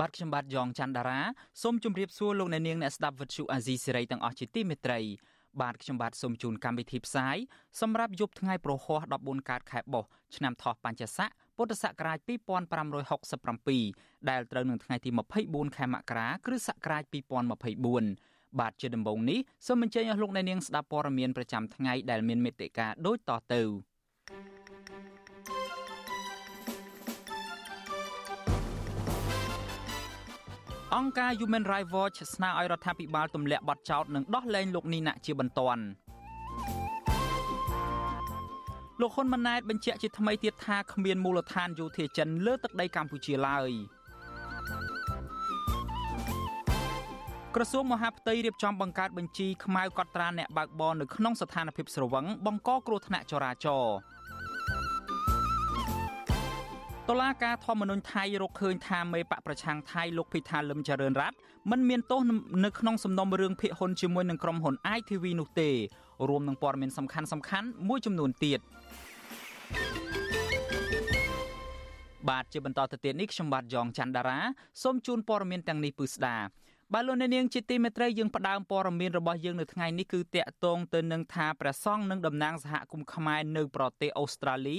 បាទខ្ញុំបាទយ៉ងច័ន្ទដារាសូមជម្រាបសួរលោកអ្នកនាងអ្នកស្ដាប់វិទ្យុអាស៊ីសេរីទាំងអស់ជាទីមេត្រីបាទខ្ញុំបាទសូមជូនកម្មវិធីផ្សាយសម្រាប់យប់ថ្ងៃប្រហោះ14កើតខែបុស្សឆ្នាំថោះបัญចស័កពុទ្ធសករាជ2567ដែលត្រូវនឹងថ្ងៃទី24ខែមករាគ្រិស្តសករាជ2024បាទជាដំបូងនេះសូមអញ្ជើញអស់លោកអ្នកនាងស្ដាប់ព័ត៌មានប្រចាំថ្ងៃដែលមានមេត្តាដូចតទៅ អង្គការ Human Rights Watch ស្នើឲ្យរដ្ឋាភិបាលទម្លាក់បទចោទនិងដោះលែងលោកនីណាជាបន្ទាន់លោកហ៊ុនម៉ាណែតបញ្ជាក់ជាថ្មីទៀតថាគ្មានមូលដ្ឋានយោធាចិនលើទឹកដីកម្ពុជាឡើយក្រសួងមហាផ្ទៃរៀបចំបង្កើតបញ្ជីខ្មៅកត់ត្រាអ្នកបើកបរនៅក្នុងស្ថានភាពស្រវឹងបង្កគ្រោះថ្នាក់ចរាចរណ៍ តឡាការធម្មនុញ្ញថៃរកឃើញថាមេបកប្រឆាំងថៃលោកភិថាលឹមចរិនរ័ត្នមិនមានទោសនៅក្នុងសំណុំរឿងភាគហ៊ុនជាមួយនឹងក្រុមហ៊ុន ITV នោះទេរួមនឹងព័ត៌មានសំខាន់សំខាន់មួយចំនួនទៀតបាទជាបន្តទៅទៀតនេះខ្ញុំបាទយ៉ងច័ន្ទដារាសូមជូនព័ត៌មានទាំងនេះពឺស្ដា បាទលោកអ្នកនាងជាទីមេត្រីយើងផ្ដើមព័ត៌មានរបស់យើងនៅថ្ងៃនេះគឺតាក់ទងទៅនឹងថាព្រះសង្ឃនិងតំណាងសហគមន៍ខ្មែរនៅប្រទេសអូស្ត្រាលី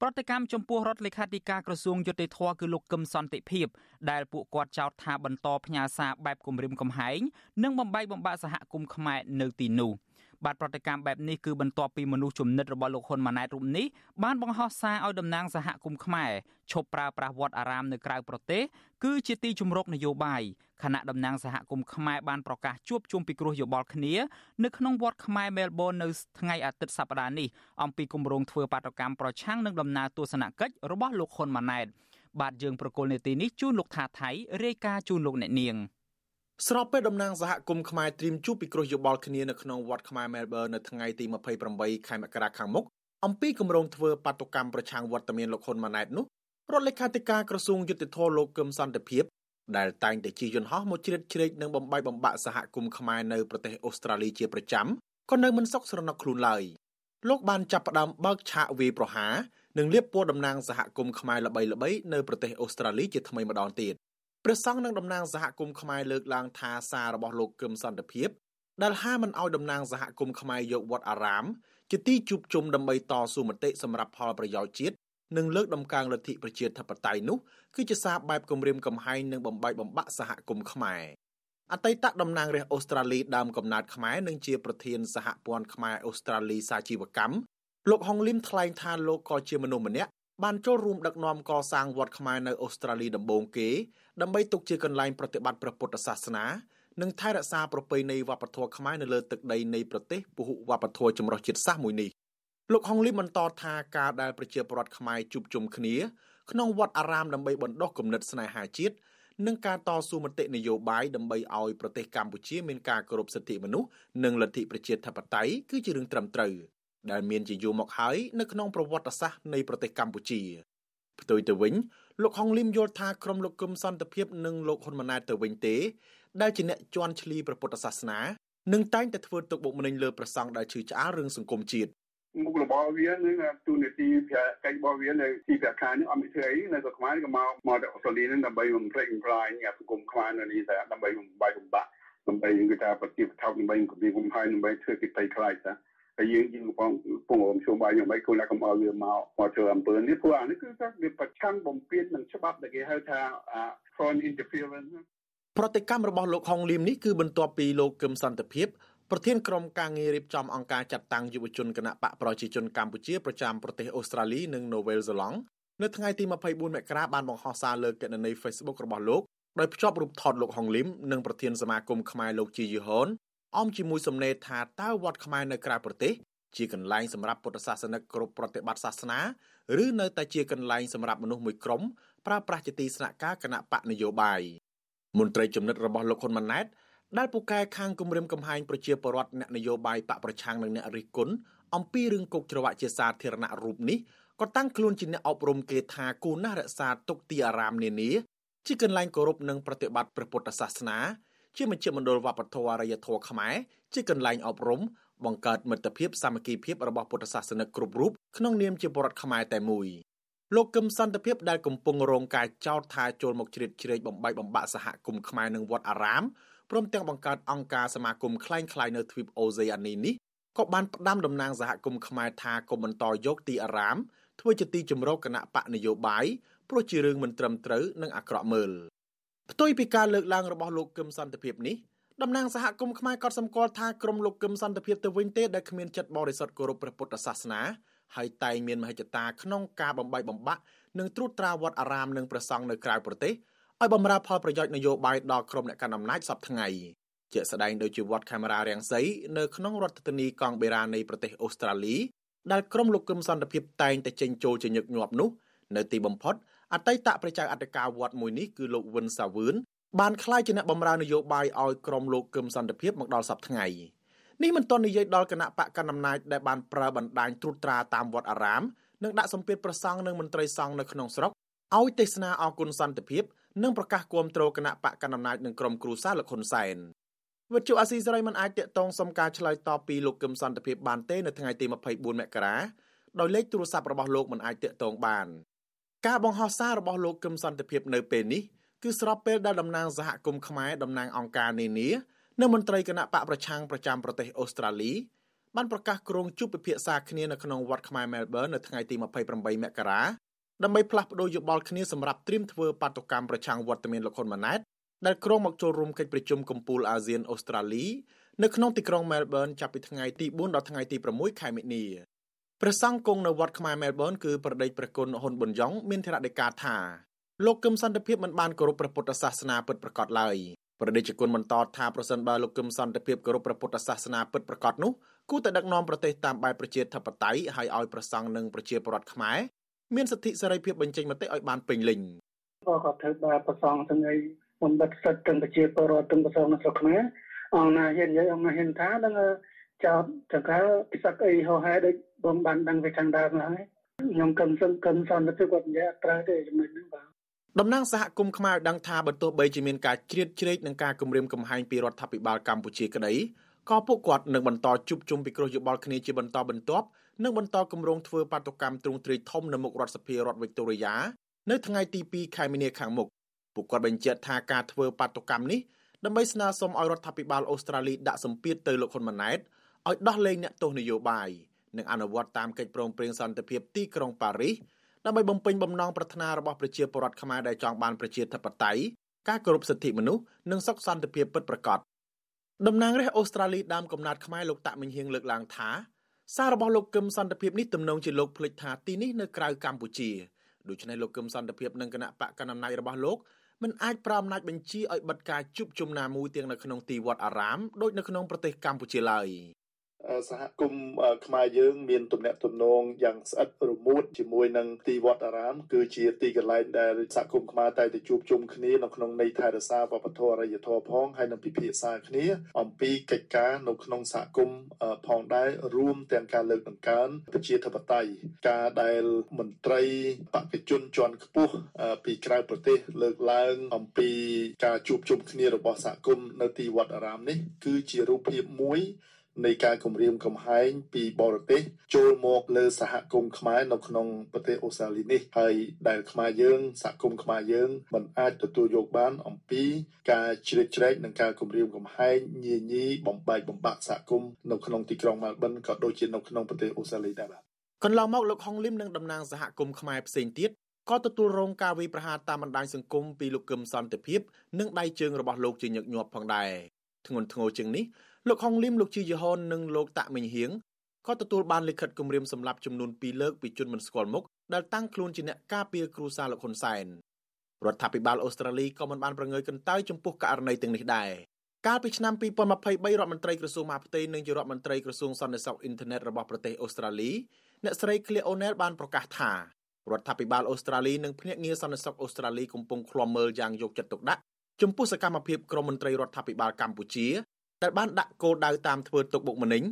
ប្រតិកម្មចំពោះរដ្ឋលេខាធិការក្រសួងយុតិធធគឺលោកកឹមសន្តិភាពដែលពួកគាត់ចោទថាបន្តផ្ញើសារបែបគំរាមកំហែងនិងបំបែកបំបាក់សហគមន៍ខ្មែរនៅទីនោះ។ បាទប្រតិកម្មបែបនេះគឺបន្ទាប់ពីមនុស្សជំនិតរបស់លោកហ៊ុនម៉ាណែតរូបនេះបានបង្ហោះសារឲ្យតំណាងសហគមន៍ខ្មែរឈប់ប្រើប្រាស់វត្តអារាមនៅក្រៅប្រទេសគឺជាទីជំរកនយោបាយខណៈតំណាងសហគមន៍ខ្មែរបានប្រកាសជួបជុំពិគ្រោះយោបល់គ្នានៅក្នុងវត្តខ្មែរមែលប៊ននៅថ្ងៃអាទិត្យសប្តាហ៍នេះអំពីគម្រោងធ្វើបាតកម្មប្រឆាំងនឹងដំណើរទស្សនកិច្ចរបស់លោកហ៊ុនម៉ាណែតបាទយើងប្រកុលនេតិនេះជូនលោកថាថៃរាយការណ៍ជូនលោកអ្នកនាង។ ស្របពេលតំណាងសហគមន៍ខ្មែរត្រៀមជួបពិគ្រោះយោបល់គ្នានៅក្នុងវត្តខ្មែរមែលប៊ននៅថ្ងៃទី28ខែមករាខាងមុខអំពីគម្រោងធ្វើបាតុកម្មប្រឆាំងវត្តមានលោកហ៊ុនម៉ាណែតនោះរដ្ឋលេខាធិការក្រសួងយុតិធម៌លោកកឹមសន្តិភាពដែលតែងតែជិះយន្តហោះមកជ្រៀតជ្រែកនិងបំបីបំបាក់សហគមន៍ខ្មែរនៅប្រទេសអូស្ត្រាលីជាប្រចាំក៏នៅមិនសុខស្រណុកខ្លួនឡើយលោកបានចាប់ផ្ដើមបើកឆាកវាយប្រហារនិងលៀបពណ៌តំណាងសហគមន៍ខ្មែរល្បីៗនៅប្រទេសអូស្ត្រាលីជាថ្មីម្ដងទៀត ព្រះសង្ឃនិងតំណាងសហគមន៍ខ្មែរលើកឡើងថាសាររបស់លោកកឹមសន្តិភាពដែលហាមិនអោយតំណាងសហគមន៍ខ្មែរយកវត្តអារាម ជាទីជួបជុំដើម្បីតស៊ូមតិសម្រាប់ផលប្រយោជន៍ជាតិនិងលើកដំកើងលទ្ធិប្រជាធិបតេយ្យនោះគឺជាសារបែបគម្រាមកំហែងនិងបំបែកបំបាក់សហគមន៍ខ្មែរអតីតតំណាងរាស្ត្រអូស្ត្រាលីដើមកំណើតខ្មែរនិងជាប្រធានសហព័ន្ធខ្មែរអូស្ត្រាលីសាជីវកម្មលោកហុងលឹមថ្លែងថាលោកក៏ជាមនុស្សម្នាក់ បានចូលរួមដឹកនាំកសាងវត្តខ្មែរនៅអូស្ត្រាលីដំបូងគេដើម្បីទុកជាកន្លែងប្រតិបត្តិព្រះពុទ្ធសាសនានិងថែរក្សាប្រពៃណីវប្បធម៌ខ្មែរនៅលើទឹកដីនៃប្រទេសពហុវប្បធម៌ចម្រុះជាតិសាសន៍មួយនេះលោកហុងលីបន្តថាការដែលប្រជាពលរដ្ឋខ្មែរជួបជុំគ្នាក្នុងវត្តអារាមដើម្បីបណ្ដុះគំនិតស្នេហាជាតិនិងការតស៊ូមតិនយោបាយដើម្បីឲ្យប្រទេសកម្ពុជាមានការគោរពសិទ្ធិមនុស្សនិងលទ្ធិប្រជាធិបតេយ្យគឺជារឿងត្រឹមត្រូវ ដែលមានជាយូរមកហើយនៅក្នុងប្រវត្តិសាស្ត្រនៃប្រទេសកម្ពុជាផ្ទុយទៅវិញលោកហុងលឹមយល់ថាក្រុមលោកគឹមសន្តិភាពនិងលោកហ៊ុនម៉ាណែតទៅវិញទេ ដែលជាអ្នកជន់ឈ្លីព្រះពុទ្ធសាសនានឹងតែងតែធ្វើទុកបុកម្នេញលើប្រសង់ដែលឈឺឆ្អាលរឿងសង្គមជាតិមុខរបស់វានឹងទូនីតិប្រាកិច្ចរបស់វានៅទីប្រាខានេះអត់មានធ្វើអីនៅស្រុកខ្មែរក៏មកមកទៅអូស្ត្រាលីនឹងដើម្បីបំផ្លិចបំផ្លាញសង្គមខ្មែរនៅនេះតែដើម្បីបំបាយបំបាក់ដើម្បីគេថាប្រតិបត្តិដើម្បីគម្រាមកំហែងដើម្បីធ្វើកិច្ចភ័យខ្លាចតា ហើយយើងយើងកំពុងពងរំជួបាយយ៉ាងម៉េចគួរតែកុំឲ្យវាមកមកធ្វើអំពើនេះព្រោះអានេះគឺថាវាប្រឆាំងបំពេញនឹងច្បាប់ដែលគេហៅថា foreign interference ប្រតិកម្មរបស់លោកហុងលីមនេះគឺបន្ទាប់ពីលោកកឹមសន្តិភាពប្រធានក្រុមការងាររៀបចំអង្គការចាត់តាំងយុវជនគណៈបកប្រជាជនកម្ពុជាប្រចាំប្រទេសអូស្ត្រាលីនិងនូវែលសេឡង់នៅថ្ងៃទី24មករាបានបង្ហោះសារលើគណនី Facebook របស់លោកដោយភ្ជាប់រូបថតលោកហុងលីមនិងប្រធានសមាគមខ្មែរលោកជីយឺហុន អមជាមួយសំណេរថាតើវត្តខ្មែរនៅក្រៅប្រទេសជាកន្លែងសម្រាប់ពុទ្ធសាសនិកគ្រប់ប្រតិបត្តិសាសនាឬនៅតែជាកន្លែងសម្រាប់មនុស្សមួយក្រុមប្រើប្រាស់ជាទីស្នាក់ការគណៈបកនយោបាយមន្ត្រីចំណិតរបស់លោកហ៊ុនម៉ាណែតដែលពូកែខាងគម្រាមកំហែងប្រជាពលរដ្ឋអ្នកនយោបាយបកប្រឆាំងនិងអ្នករិះគន់អំពីរឿងគុកច្រវាក់ជាសាធារណៈរូបនេះក៏តាំងខ្លួនជាអ្នកអប់រំគេថាគូណាស់រក្សាទុកទីអារាមនានាជាកន្លែងគោរពនិងប្រតិបត្តិព្រះពុទ្ធសាសនា ជាមជ្ឈមណ្ឌលវប្បធម៌អរិយធម៌ខ្មែរជាកន្លែងអប់រំបង្កើតមិត្តភាពសាមគ្គីភាពរបស់ពុទ្ធសាសនិកគ្រប់រូបក្នុងនាមជាបរិវត្តខ្មែរតែមួយលោកកឹមសន្តិភាពដែលកំពុងរងការចោទថាចូលមកជ្រៀតជ្រែកបំបីបំបាក់សហគមន៍ខ្មែរនិងវត្តអារាមព្រមទាំងបង្កើតអង្គការសមាគមคล้ายៗនៅទ្វីបអូសេអានីនេះក៏បានផ្ដាំតំណាងសហគមន៍ខ្មែរថាកុំបន្តយកទីអារាមធ្វើជាទីជំរកគណៈបកនយោបាយព្រោះជារឿងមិនត្រឹមត្រូវនិងអាក្រក់មើល ផ្ទុយពីការលើកឡើងរបស់លោកកឹមសន្តិភាពនេះតំណាងសហគមន៍ខ្មែរក៏សម្គាល់ថាក្រមលោកកឹមសន្តិភាពទៅវិញទេដែលគ្មានចិត្តបរិសុទ្ធគោរពព្រះពុទ្ធសាសនាហើយតែងមានមហិច្ឆតាក្នុងការបំបីបំបាក់និងត្រួតត្រាវត្តអារាមនិងព្រះសង្ឃនៅក្រៅប្រទេសឲ្យបម្រើផលប្រយោជន៍នយោបាយដល់ក្រុមអ្នកកាន់អំណាចសពថ្ងៃជាក់ស្ដែងដោយជាវត្តកាមេរ៉ារាំងសីនៅក្នុងរដ្ឋធានីកង់បេរ៉ានៃប្រទេសអូស្ត្រាលីដែលក្រុមលោកកឹមសន្តិភាពតែងតែចេញចូលជាញឹកញាប់នោះនៅទីបំផុត អតីតព្រះចៅអធិការវត្តមួយនេះគឺលោកវុនសាវឿនបានក្លាយជាអ្នកបម្រើនយោបាយឲ្យក្រុមលោកកឹមសន្តិភាពមកដល់សប្តាហ៍ថ្ងៃនេះមិនទាន់និយាយដល់គណៈបកកណ្ដាលអំណាចដែលបានប្រើបណ្ដាញត្រួតត្រាតាមវត្តអារាមនិងដាក់សម្ពាធប្រសង់និងមន្ត្រីសង្ឃនៅក្នុងស្រុកឲ្យទេសនាអគុណសន្តិភាពនិងប្រកាសគាំទ្រគណៈបកកណ្ដាលអំណាចនិងក្រុមគ្រួសារលោកហ៊ុនសែនវិទ្យុអាស៊ីសេរីមិនអាចតាក់ទងសុំការឆ្លើយតបពីលោកកឹមសន្តិភាពបានទេនៅថ្ងៃទី24មករាដោយលេខទូរស័ព្ទរបស់លោកមិនអាចតាក់ទងបាន ការបង្ហោះសាររបស់លោកកឹមសន្តិភាពនៅពេលនេះគឺស្របពេលដែលតំណាងសហគមន៍ខ្មែរតំណាងអង្គការនានានិងមន្ត្រីគណៈបកប្រឆាំងប្រចាំប្រទេសអូស្ត្រាលីបានប្រកាសក្រុងជួបពិភាក្សាគ្នានៅក្នុងវត្តខ្មែរមែលប៊ននៅថ្ងៃទី28មករាដើម្បីផ្លាស់ប្តូរយោបល់គ្នាសម្រាប់ត្រៀមធ្វើបាតុកម្មប្រឆាំងវត្តមានលោកហ៊ុនម៉ាណែតដែលក្រុងមកចូលរួមកិច្ចប្រជុំកំពូលអាស៊ានអូស្ត្រាលីនៅក្នុងទីក្រុងមែលប៊នចាប់ពីថ្ងៃទី4ដល់ថ្ងៃទី6ខែមិនិនា ព្រះសង្ឃគង់នៅវត្តខ្មែរមែលប៊នគឺប្រដេកព្រះគុណហ៊ុនប៊ុនយ៉ងមានធរណីកាថាលោកកឹមសន្តិភាពមិនបានគោរពព្រះពុទ្ធសាសនាពិតប្រាកដឡើយប្រដេជគុណបន្តថាប្រសិនបើលោកកឹមសន្តិភាពគោរពព្រះពុទ្ធសាសនាពិតប្រាកដនោះគួរតែដឹកនាំប្រទេសតាមបែបប្រជាធិបតេយ្យហើយឲ្យប្រសង់និងប្រជាពលរដ្ឋខ្មែរមានសិទ្ធិសេរីភាពបញ្ចេញមតិឲ្យបានពេញលេញក៏គាត់ធ្វើបែបប្រសង់ទាំងអីមិនបិទសិទ្ធិទាំងប្រជាពលរដ្ឋទាំងប្រសង់នៅស្រុកខ្មែរអង្គណាហ៊ាននិយាយអង្គណាហ៊ានថាដឹង ចោតចង្កាពិស័កអីហោហែដូចបងបានដឹងពីខាងដើមហើយខ្ញុំកឹមសឹងកឹមសន្តិភាពគាត់និយាយអត់ត្រូវទេចំណុចហ្នឹងបាទតំណាងសហគមន៍ខ្មែរដឹងថាបើទោះបីជាមានការជ្រៀតជ្រែកនឹងការគម្រាមកំហែងពីរដ្ឋាភិបាលកម្ពុជាក្តីក៏ពួកគាត់នឹងបន្តជួបជុំពិគ្រោះយោបល់គ្នាជាបន្តបន្ទាប់និងបន្តគម្រោងធ្វើបាតុកម្មទ្រង់ទ្រាយធំនៅមុខរដ្ឋសភារដ្ឋវិកតូរីយ៉ានៅថ្ងៃទី2ខែមីនាខាងមុខពួកគាត់បញ្ជាក់ថាការធ្វើបាតុកម្មនេះដើម្បីស្នើសុំឲ្យរដ្ឋាភិបាលអូស្ត្រាលីដាក់សម្ពាធទៅលោកហ៊ុនម៉ាណែត ឲ្យដោះលែងអ្នកទោសនយោបាយនិងអនុវត្តតាមកិច្ចព្រមព្រៀងសន្តិភាពទីក្រុងប៉ារីសដើម្បីបំពេញបំណងប្រាថ្នារបស់ប្រជាពលរដ្ឋខ្មែរដែលចង់បានប្រជាធិបតេយ្យការគោរពសិទ្ធិមនុស្សនិងសុខសន្តិភាពពិតប្រាកដតំណាងរាស្ត្រអូស្ត្រាលីដើមកំណត់ខ្មែរលោកតាក់មិញហៀងលើកឡើងថាសាររបស់លោកកឹមសន្តិភាពនេះទំនងជាលោកភ្លេចថាទីនេះនៅក្រៅកម្ពុជាដូច្នេះលោកកឹមសន្តិភាពនិងគណៈបកកណ្ដាលអំណាចរបស់លោកមិនអាចប្រោមអំណាចបញ្ជាឲ្យបិទការជួបជុំណាមួយទាំងនៅក្នុងទីវត្តអារាមដូចនៅក្នុងប្រទេសកម្ពុជាឡើយ។ សហគមន៍ខ្មែរយើងមានទំនាក់ទំនងយ៉ាងស្អិតរមួតជាមួយនឹងទីវត្តអារាម គឺជាទីកន្លែងដែលសហគមន៍ខ្មែរតែទៅជួបជុំគ្នានៅក្នុងន័យថែរក្សាវប្បធម៌អរិយធម៌ផងហើយនឹងពិភាក្សាគ្នា អំពីកិច្ចការនៅក្នុងសហគមន៍ផងដែររួមទាំងការលើកតម្កើងប្រជាធិបតេយ្យការដែលមន្ត្រីបកជនជាន់ខ្ពស់ពីក្រៅប្រទេសលើកឡើងអំពីការជួបជុំគ្នារបស់សហគមន៍នៅទីវត្តអារាមនេះគឺជារូបភាពមួយ នៃការគម្រាមកំហែងពីបរទេសចូលមកលើសហគមន៍ខ្មែរនៅក្នុងប្រទេសអូស្ត្រាលីនេះហើយដែលខ្មែរយើងសហគមន៍ខ្មែរយើងមិនអាចទទួលយកបានអំពីការជ្រៀតជ្រែកនិងការគម្រាមកំហែងញីញីបំបែកបំបាក់សហគមន៍នៅក្នុងទីក្រុងម៉ាល់ប៊ិនក៏ដូចជានៅក្នុងប្រទេសអូស្ត្រាលីដែរបាទកន្លងមកលោកហុងលឹមនិងតំណាងសហគមន៍ខ្មែរផ្សេងទៀតក៏ទទួលរងការវាយប្រហារតាមបណ្ដាញសង្គមពីលោកកឹមសន្តិភាព និងដៃជើងរបស់លោកជាញឹកញាប់ផងដែរធ្ងន់ធ្ងរជាងនេះ លោកហុងលឹមលោកជីយហននិងលោកតាក់មិញហៀងក៏ទទួលបានលិខិតគម្រាមសម្លាប់ចំនួន2លើកពីជនមិនស្គាល់មុខដែលតាំងខ្លួនជាអ្នកការពារគ្រួសារលោកហ៊ុនសែនរដ្ឋាភិបាលអូស្ត្រាលីក៏មិនបានប្រងើយកន្តើយចំពោះករណីទាំងនេះដែរកាលពីឆ្នាំ2023រដ្ឋមន្ត្រីក្រសួងមហាផ្ទៃនិងជារដ្ឋមន្ត្រីក្រសួងសន្តិសុខអ៊ីនធឺណិតរបស់ប្រទេសអូស្ត្រាលីអ្នកស្រី Claire O'Neil បានប្រកាសថារដ្ឋាភិបាលអូស្ត្រាលីនិងភ្នាក់ងារសន្តិសុខអូស្ត្រាលីកំពុងឃ្លាំមើលយ៉ាងយកចិត្តទុកដាក់ចំពោះសកម្មភាពក្រមមន្ត្រីរដ្ឋាភិបាលកម្ពុជា ដែលបានដាក់គោលដៅតាមធ្វើទុកបុកម្នេញ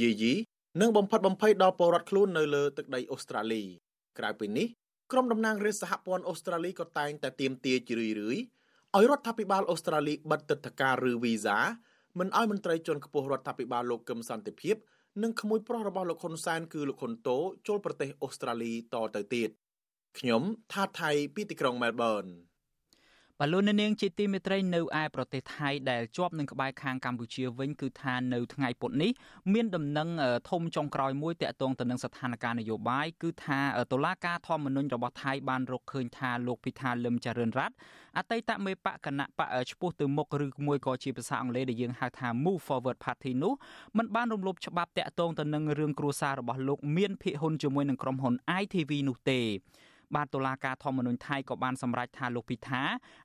យាយីនិងបំផិតបំភ័យដល់ពលរដ្ឋខ្លួននៅលើទឹកដីអូស្ត្រាលីក្រៅពីនេះក្រុមតំណាងរាស្ត្រសហព័ន្ធអូស្ត្រាលីក៏តែងតែទាមទារជារឿយៗឲ្យរដ្ឋាភិបាលអូស្ត្រាលីបិទទឹកធការឬវីសាមិនឲ្យមន្ត្រីជាន់ខ្ពស់រដ្ឋាភិបាលលោកកឹមសន្តិភាពនិងក្មួយប្រុសរបស់លោកហ៊ុនសែនគឺលោកហ៊ុនតូចូលប្រទេសអូស្ត្រាលីតទៅទៀតខ្ញុំថាថៃពីទីក្រុងមែលប៊ន បលូននាងជាទីមេត្រីនៅឯប្រទេសថៃដែលជាប់នឹងក្បែរខាងកម្ពុជាវិញគឺថានៅថ្ងៃពុធនេះមានដំណឹងធំចុងក្រោយមួយតាក់ទងទៅនឹងស្ថានភាពនយោបាយគឺថាតុលាការធម្មនុញ្ញរបស់ថៃបានរកឃើញថាលោកពិថាលឹមចរិនរ័ត្នអតីតមេបកគណៈបកឈ្មោះទៅមុខឬមួយក៏ជាភាសាអង់គ្លេសដែលយើងហៅថា Move Forward Party នោះมันបានរំលោភច្បាប់តាក់ទងទៅនឹងរឿងគ្រួសាររបស់លោកមានភាគហ៊ុនជាមួយនឹងក្រុមហ៊ុន ITV នោះទេ បាទតុលាការធម្មនុញ្ញថៃក៏បានសម្រេចថាលោកពិថា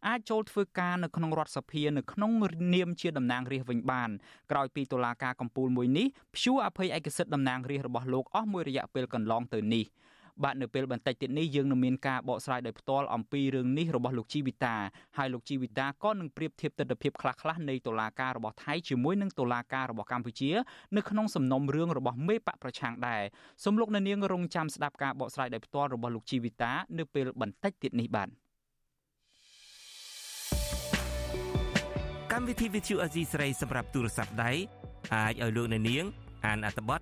អាចចូលធ្វើការនៅក្នុងរដ្ឋសភានៅក្នុងនាមជាតំណាងរាស្ត្រវិញបានក្រោយពីតុលាការកំពូលមួយនេះព្យួរអភ័យឯកសិទ្ធិតំណាងរាស្ត្ររបស់លោកអស់មួយរយៈពេលកន្លងទៅនេះ។ បាទនៅពេលបន្តិចទៀតនេះយើងនឹងមានការបកស្រាយដោយផ្ទាល់អំពីរឿងនេះរបស់លោកជីវិតាហើយលោកជីវិតាក៏នឹងប្រៀបធៀបទស្សនវិជ្ជាខ្លះៗនៃតុលាការរបស់ថៃជាមួយនឹងតុលាការរបស់កម្ពុជានៅក្នុងសំណុំរឿងរបស់មេបកប្រឆាំងដែរសូមលោកអ្នកនាងរងចាំស្ដាប់ការបកស្រាយដោយផ្ទាល់របស់លោកជីវិតានៅពេលបន្តិចទៀតនេះបាទកម្មវិធី Vithu Azizi ស្រីសម្រាប់ទូរស័ព្ទដៃអាចឲ្យលោកអ្នកនាងអានអត្ថបទ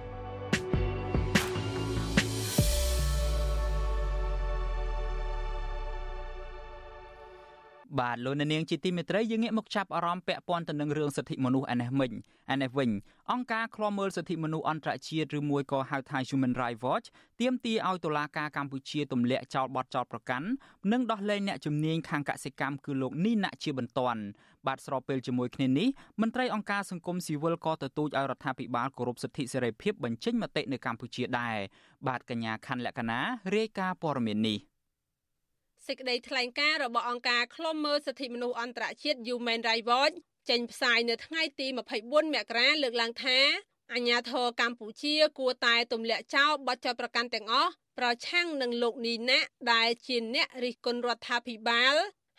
បាទលោកនាងជាទីមេត្រីយើងងាកមកចាប់អារម្មណ៍ពាក់ព័ន្ធទៅនឹងរឿងសិទ្ធិមនុស្សឯនេះមិញឯនេះវិញអង្គការឃ្លាំមើលសិទ្ធិមនុស្សអន្តរជាតិឬមួយក៏ហៅថា Human Rights Watch ទាមទារឲ្យតុលាការកម្ពុជាទម្លាក់ចោលបទចោទប្រកាន់និងដោះលែងអ្នកជំនាញខាងកសិកម្មគឺលោកនីណាក់ជាបន្ទាន់បាទស្របពេលជាមួយគ្នានេះមន្ត្រីអង្គការសង្គមស៊ីវិលក៏ទទូចឲ្យរដ្ឋាភិបាលគោរពសិទ្ធិសេរីភាពបញ្ចេញមតិនៅកម្ពុជាដែរបាទកញ្ញាខណ្ឌលក្ខណារាយការណ៍ព័ត៌មាននេះ សេចក្តីថ្លែងការណ៍របស់អង្គការឃ្លាំមើលសិទ្ធិមនុស្សអន្តរជាតិ Human Rights Watch ចេញផ្សាយនៅថ្ងៃទី24មករាលើកឡើងថាអាញាធរកម្ពុជាគួរតែទម្លាក់ចោលបទចោទប្រកាន់ទាំងអស់ប្រឆាំងនឹងលោកនីណាដែលជាអ្នករិះគន់រដ្ឋាភិបាល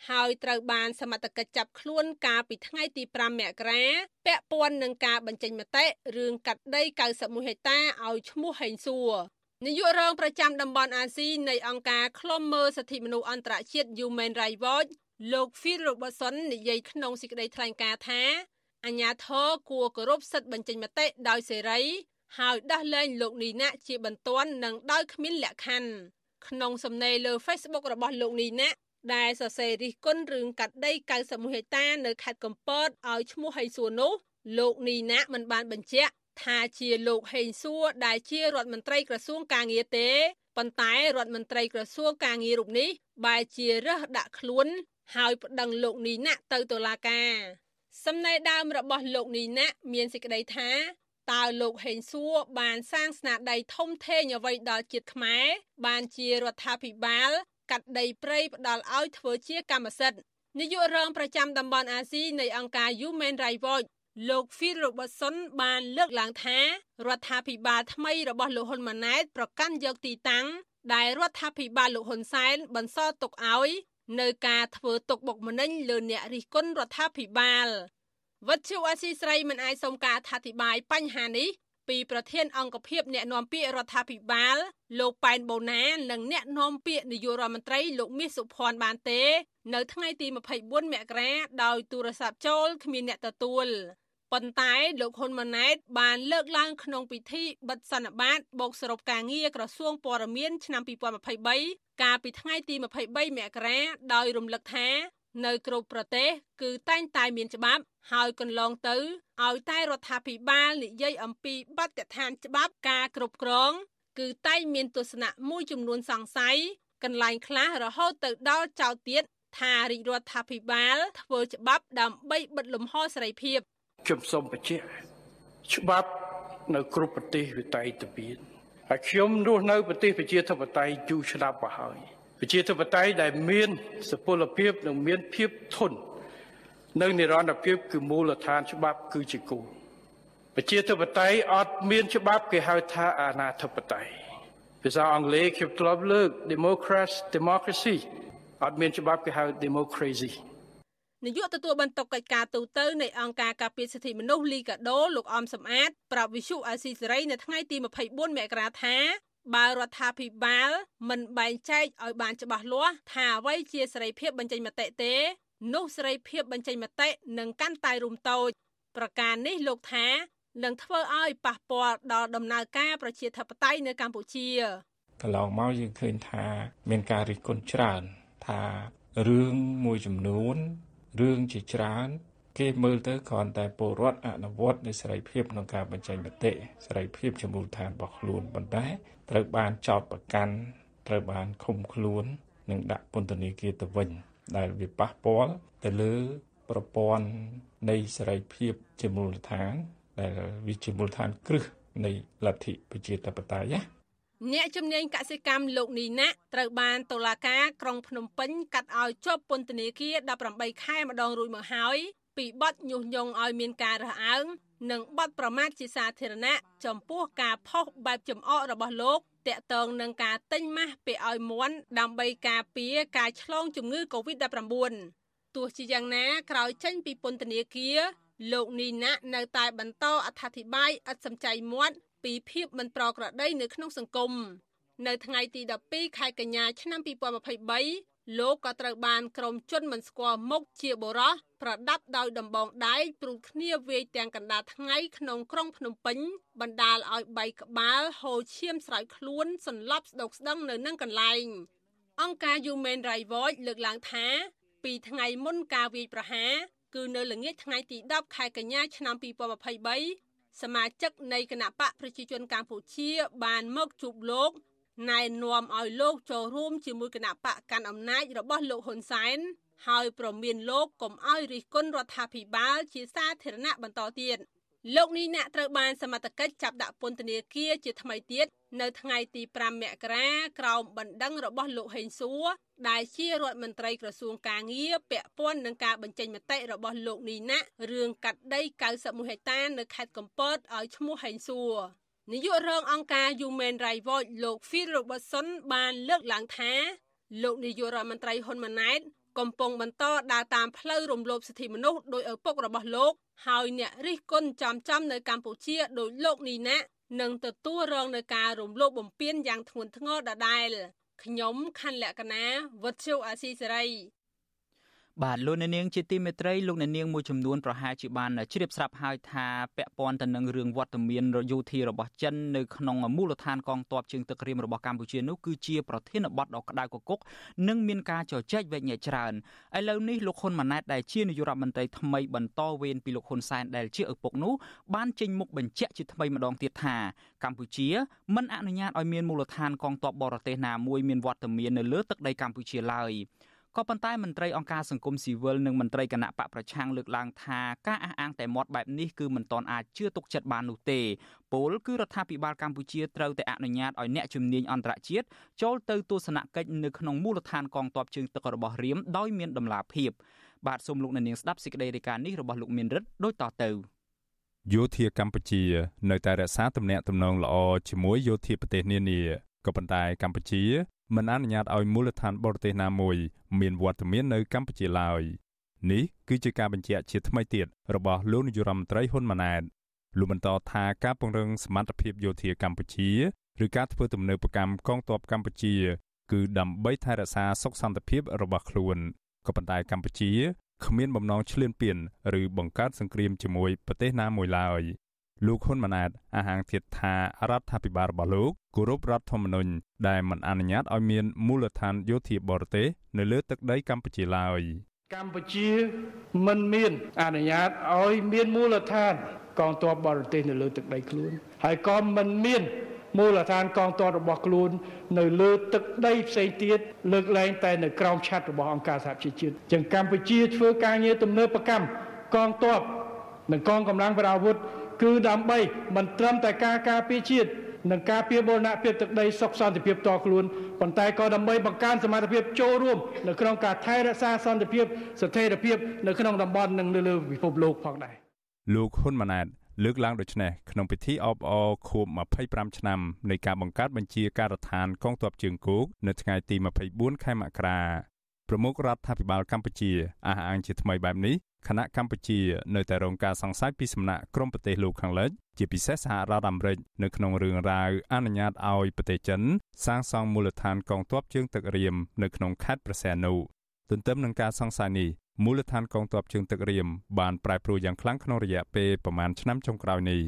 ហើយត្រូវបានសមត្ថកិច្ចចាប់ខ្លួនកាលពីថ្ងៃទី5មករាពាក់ព័ន្ធនឹងការបញ្ចេញមតិរឿងកាត់ដី91ហិកតាឲ្យឈ្មោះហេងសួរ នាយករងប្រចាំតំបន់អាស៊ីនៃអង្គការឃ្លាំមើលសិទ្ធិមនុស្សអន្តរជាតិ Human Rights Watch លោក Phil Robertson និយាយក្នុងសេចក្តីថ្លែងការណ៍ថាអាញាធរគួរគោរពសិទ្ធិបញ្ចេញមតិដោយសេរីហើយដោះលែងលោកនីណាជាបន្ទាន់និងដោយគ្មានលក្ខខណ្ឌក្នុងសំណេរលើ Facebook របស់លោកនីណាដែលសរសេររិះគន់រឿងកាត់ដី91ហិកតានៅខេត្តកំពតឲ្យឈ្មោះហៃសួរនោះលោកនីណាមិនបានបញ្ជាក់ ថាជាលោកហេងសួរដែលជារដ្ឋមន្ត្រីក្រសួងកាងារទេប៉ុន្តែរដ្ឋមន្ត្រីក្រសួងកាងាររូបនេះបែរជារើសដាក់ខ្លួន ហើយប្តឹងលោកនីណាក់ទៅតុលាការសំណេរដើមរបស់លោកនីណាក់មានសេចក្តីថាតើលោកហេងសួរបានសាងស្នាដៃធំធេងអ្វីដល់ជាតិខ្មែរបានជារដ្ឋាភិបាល កាត់ដីព្រៃផ្ដាល់ឲ្យធ្វើជាកម្មសិទ្ធិនាយករងប្រចាំតំបន់អាស៊ីនៃអង្គការ Human Rights Watch លោក Phil Robertson បានលើកឡើងថារដ្ឋាភិបាលថ្មីរបស់លោកហ៊ុនម៉ាណែតប្រកាន់យកទីតាំងដែលរដ្ឋាភិបាលលោកហ៊ុនសែនបន្សល់ទុកឲ្យនៅការធ្វើទុកបុកម្នេញលើអ្នករិះគន់រដ្ឋាភិបាលវត្តជូអាស៊ីស្រីមិនអាចសុំការអធិប្បាយបញ្ហានេះពីប្រធានអង្គភិបអ្នកណែនាំពាក្យរដ្ឋាភិបាលលោកប៉ែនបូណានិងអ្នកណែនាំពាក្យនាយករដ្ឋមន្ត្រីលោកមាសសុភ័ណ្ឌបានទេ នៅថ្ងៃទី24មករាដោយទូរស័ព្ទចូលគ្មានអ្នកទទួល ប៉ុន្តែលោកហ៊ុនម៉ាណែតបានលើកឡើងក្នុងពិធីបិទសន្និបាតបូកសរុបការងារក្រសួងព័ត៌មានឆ្នាំ2023កាលពីថ្ងៃទី23មករាដោយរំលឹកថានៅគ្រប់ប្រទេសគឺតែងតែមានច្បាប់ ហើយកន្លងទៅឲ្យតែរដ្ឋាភិបាលនិយាយអំពីបទដ្ឋានច្បាប់ការគ្រប់គ្រង គឺតែងមានទស្សនៈមួយចំនួនសង្ស័យកន្លែងខ្លះរហូតទៅដល់ចោទទៀតថារាជរដ្ឋាភិបាលធ្វើច្បាប់ដើម្បីបិទលំហសេរីភាព ខ្ញុំសូមបញ្ជាក់ច្បាប់នៅគ្រប់ប្រទេសវាតែងតែមានហើយខ្ញុំរស់នៅប្រទេសប្រជាធិបតេយ្យយូរឆ្នាំមកហើយប្រជាធិបតេយ្យដែលមានសុពលភាពនិងមានភាពធន់នៅនិរន្តរភាពគឺមូលដ្ឋានច្បាប់គឺជាគោលប្រជាធិបតេយ្យអត់មានច្បាប់គេហៅថាអាណាធិបតេយ្យភាសាអង់គ្លេសខ្ញុំធ្លាប់លើក democracy democracy អត់មានច្បាប់គេហៅ democracy នាយកទទួលបន្ទុកកិច្ចការទូតនៃអង្គការការពារសិទ្ធិមនុស្សលីកាដូលោកអមសំអាតប្រាប់វិសុអាស៊ីសេរីនៅថ្ងៃទី24មករាថាបើរដ្ឋាភិបាលមិនបែងចែកឲ្យបានច្បាស់លាស់ថាអ្វីជាសេរីភាពបញ្ចេញមតិទេនោះសេរីភាពបញ្ចេញមតិនឹងកាន់តែរុំតូចប្រការនេះលោកថានឹងធ្វើឲ្យប៉ះពាល់ដល់ដំណើរការប្រជាធិបតេយ្យនៅកម្ពុជាកន្លងមកយើងឃើញថា មានការរិះគន់ច្រើនថារឿងមួយចំនួន រឿងជាច្រើន គេមើលទៅគ្រាន់តែពលរដ្ឋអនុវត្តនៃសេរីភាពក្នុងការបញ្ចេញមតិសេរីភាពជាមូលដ្ឋានរបស់ខ្លួនប៉ុន្តែត្រូវបានចោទប្រកាន់ត្រូវបានឃុំខ្លួននិងដាក់ពន្ធនាគារទៅវិញ ដែលវាប៉ះពាល់ទៅលើប្រព័ន្ធនៃសេរីភាពជាមូលដ្ឋានដែលវាជាមូលដ្ឋានគ្រឹះនៃលទ្ធិប្រជាធិបតេយ្យណា អ្នកជំនាញកសិកម្មលោកនីណាត្រូវបានតុលាការក្រុងភ្នំពេញកាត់ឲ្យជាប់ពន្ធនាគារ18ខែម្ដងរួចមកហើយពីបទញុះញង់ឲ្យមានការរើសអើងនិងបទប្រមាថជាសាធារណៈចំពោះការផុសបែបចំអករបស់លោកតាក់ទងនឹងការទិញម៉ាស់ពេលឲ្យមន់ដើម្បីការពារការឆ្លងជំងឺ Covid-19 ទោះជាយ៉ាងណាក្រោយចេញពីពន្ធនាគារលោកនីណានៅតែបន្តអត្ថាធិប្បាយឥតសំចៃមាត់ ពីភាពមិនប្រក្រតីនៅក្នុងសង្គមនៅថ្ងៃទី12ខែកញ្ញាឆ្នាំ2023លោកក៏ត្រូវបានក្រុមជនមិនស្គាល់មុខជាបរោះប្រដាប់ដោយដំបងដែកព្រួតគ្នាវាយទាំងកណ្ដាលថ្ងៃក្នុងក្រុងភ្នំពេញបណ្ដាលឲ្យបែកក្បាលហូរឈាមស្រោចខ្លួនសន្លប់ស្ដុកស្ដឹងនៅនឹងកន្លែងអង្គការ Human Rights Watch លើកឡើងថាពីថ្ងៃមុនការវាយប្រហារគឺនៅល្ងាចថ្ងៃទី10ខែកញ្ញាឆ្នាំ2023 សមាជិកនៃគណៈបកប្រជាជនកម្ពុជា បានមកជួបលោកណែនាំឲ្យលោកចូលរួមជាមួយគណៈបកកាន់អំណាចរបស់លោកហ៊ុនសែនហើយប្រមានលោកកុំឲ្យរិះគន់រដ្ឋាភិបាលជាសាធារណៈបន្តទៀត លោកនេះអ្នកត្រូវបានសមត្ថកិច្ចចាប់ដាក់ពន្ធនាគារជាថ្មីទៀតនៅថ្ងៃទី5មករាក្រោមបណ្ដឹងរបស់លោកហេងសួរដែលជារដ្ឋមន្ត្រីក្រសួងកាងារពាក់ព័ន្ធនឹងការបញ្ចេញមតិរបស់លោកនីណារឿងកាត់ដី91ហិកតានៅខេត្តកំពតឲ្យឈ្មោះហេងសួរនាយករងអង្គការ Human Rights Watch លោក Phil Robertson បានលើកឡើងថាលោកនាយករដ្ឋមន្ត្រីហ៊ុនម៉ាណែត កំពុងបន្តដើរតាមផ្លូវរំលោភសិទ្ធិមនុស្សដោយឪពុករបស់លោក ហើយអ្នករិះគន់ចំចំនៅកម្ពុជាដោយលោកនីណានឹងទទួលរងនឹងការរំលោភបំពានយ៉ាងធ្ងន់ធ្ងរដដែលខ្ញុំខណ្ឌលក្ខណាវុទ្ធុអាស៊ីសេរី បាទលោកអ្នកនាងជាទីមេត្រីលោកអ្នកនាងមួយចំនួនប្រហែលជាបានជ្រាបស្រាប់ហើយថាពាក់ព័ន្ធទៅនឹងរឿងវត្តមានយោធារបស់ចិននៅក្នុងមូលដ្ឋានកងទ័ពជើងទឹករៀមរបស់កម្ពុជានោះគឺជាប្រធានបទដ៏ក្តៅគគុកនិងមានការជជែកវែកញែកច្រើនឥឡូវនេះលោកហ៊ុនម៉ាណែតដែលជានាយករដ្ឋមន្ត្រីថ្មីបន្តវេនពីលោកហ៊ុនសែនដែលជាឪពុកនោះបានចេញមុខបញ្ជាក់ជាថ្មីម្ដងទៀតថាកម្ពុជាមិនអនុញ្ញាតឲ្យមានមូលដ្ឋានកងទ័ពបរទេសណាមួយមានវត្តមាននៅលើទឹកដីកម្ពុជាឡើយ។ ក៏ប៉ុន្តែមន្ត្រីអង្គការសង្គមស៊ីវិលនិងមន្ត្រីគណៈបកប្រឆាំងលើកឡើងថាការអះអាងតែមាត់បែបនេះគឺមិនទាន់អាចជឿទុកចិត្តបាននោះទេពលគឺរដ្ឋាភិបាលកម្ពុជាត្រូវតែអនុញ្ញាតឲ្យអ្នកជំនាញអន្តរជាតិចូលទៅទស្សនកិច្ចនៅក្នុងមូលដ្ឋានកងទ័ពជើងទឹករបស់រៀមដោយមានដំណាភាពបាទសូមលោកអ្នកនាងស្ដាប់សេចក្តីរាយការណ៍នេះរបស់លោកមានរិទ្ធដូចតទៅយោធាកម្ពុជា នៅតែរក្សាទំនាក់ទំនងល្អជាមួយយោធាប្រទេសនានាក៏ប៉ុន្តែកម្ពុជា មិនអនុញ្ញាតឲ្យមូលដ្ឋានបរទេសណាមួយមានវត្តមាននៅកម្ពុជាឡើយនេះគឺជាការបញ្ជាក់ជាថ្មីទៀតរបស់លោកនាយរដ្ឋមន្ត្រីហ៊ុនម៉ាណែតលោកបន្តថាការពង្រឹងសមត្ថភាពយោធាកម្ពុជាឬការធ្វើទំនើបកម្មកងទ័ពកម្ពុជា គឺដើម្បីថែរក្សាសុខសន្តិភាពរបស់ខ្លួនក៏ប៉ុន្តែកម្ពុជាគ្មានបំណងឈ្លានពាន ឬបង្កើតសង្គ្រាមជាមួយប្រទេសណាមួយឡើយ លោកហ៊ុនម៉ាណែតអះអាងទៀតថារដ្ឋាភិបាលរបស់លោកគោរពរដ្ឋធម្មនុញ្ញដែលមិនអនុញ្ញាតឲ្យមានមូលដ្ឋានយោធាបរទេសនៅលើទឹកដីកម្ពុជាឡើយកម្ពុជាមិនមានអនុញ្ញាតឲ្យមានមូលដ្ឋានកងទ័ពបរទេសនៅលើទឹកដីខ្លួន ហើយក៏មិនមានមូលដ្ឋានកងទ័ពរបស់ខ្លួន នៅលើទឹកដីផ្សេងទៀតលើកលែងតែនៅក្រោមឆ័ត្ររបស់អង្គការសហប្រជាជាតិចឹងកម្ពុជាធ្វើការងារទំនើបកម្មកងទ័ពនិងកងកម្លាំងប្រដាប់អាវុធ គឺដើម្បីមិនត្រឹមតែការការពារជាតិនិងការពារបូរណភាពទឹកដីសុខសន្តិភាពតខ្លួនប៉ុន្តែក៏ដើម្បីបង្កើនសមត្ថភាពចូលរួមនៅក្នុងការថែរក្សាសន្តិភាពស្ថិរភាពនៅក្នុងតំបន់និងនៅលើពិភពលោកផងដែរលោកហ៊ុនម៉ាណែតលើកឡើងដូចនេះក្នុងពិធីអបអរខួប25ឆ្នាំនៃការបង្កើតបញ្ជាការដ្ឋានកងទ័ពជើងគោកនៅថ្ងៃទី24ខែមករាប្រមុខរដ្ឋាភិបាលកម្ពុជាអះអាងជាថ្មីបែបនេះ គណៈកម្ពុជានៅតែរងការសង្ស័យពីសំណាក់ក្រុមប្រទេសលោកខាងលិចជាពិសេសសហរដ្ឋអាមេរិកនៅក្នុងរឿងរ៉ាវអនុញ្ញាតឲ្យប្រទេសចិនសាងសង់មូលដ្ឋានកងទ័ពជើងទឹករៀមនៅក្នុងខេត្តព្រះសីហនុទន្ទឹមនឹងការសង្ស័យនេះមូលដ្ឋានកងទ័ពជើងទឹករៀមបានប្រែប្រួលយ៉ាងខ្លាំងក្នុងរយៈពេលប្រមាណឆ្នាំចុងក្រោយនេះ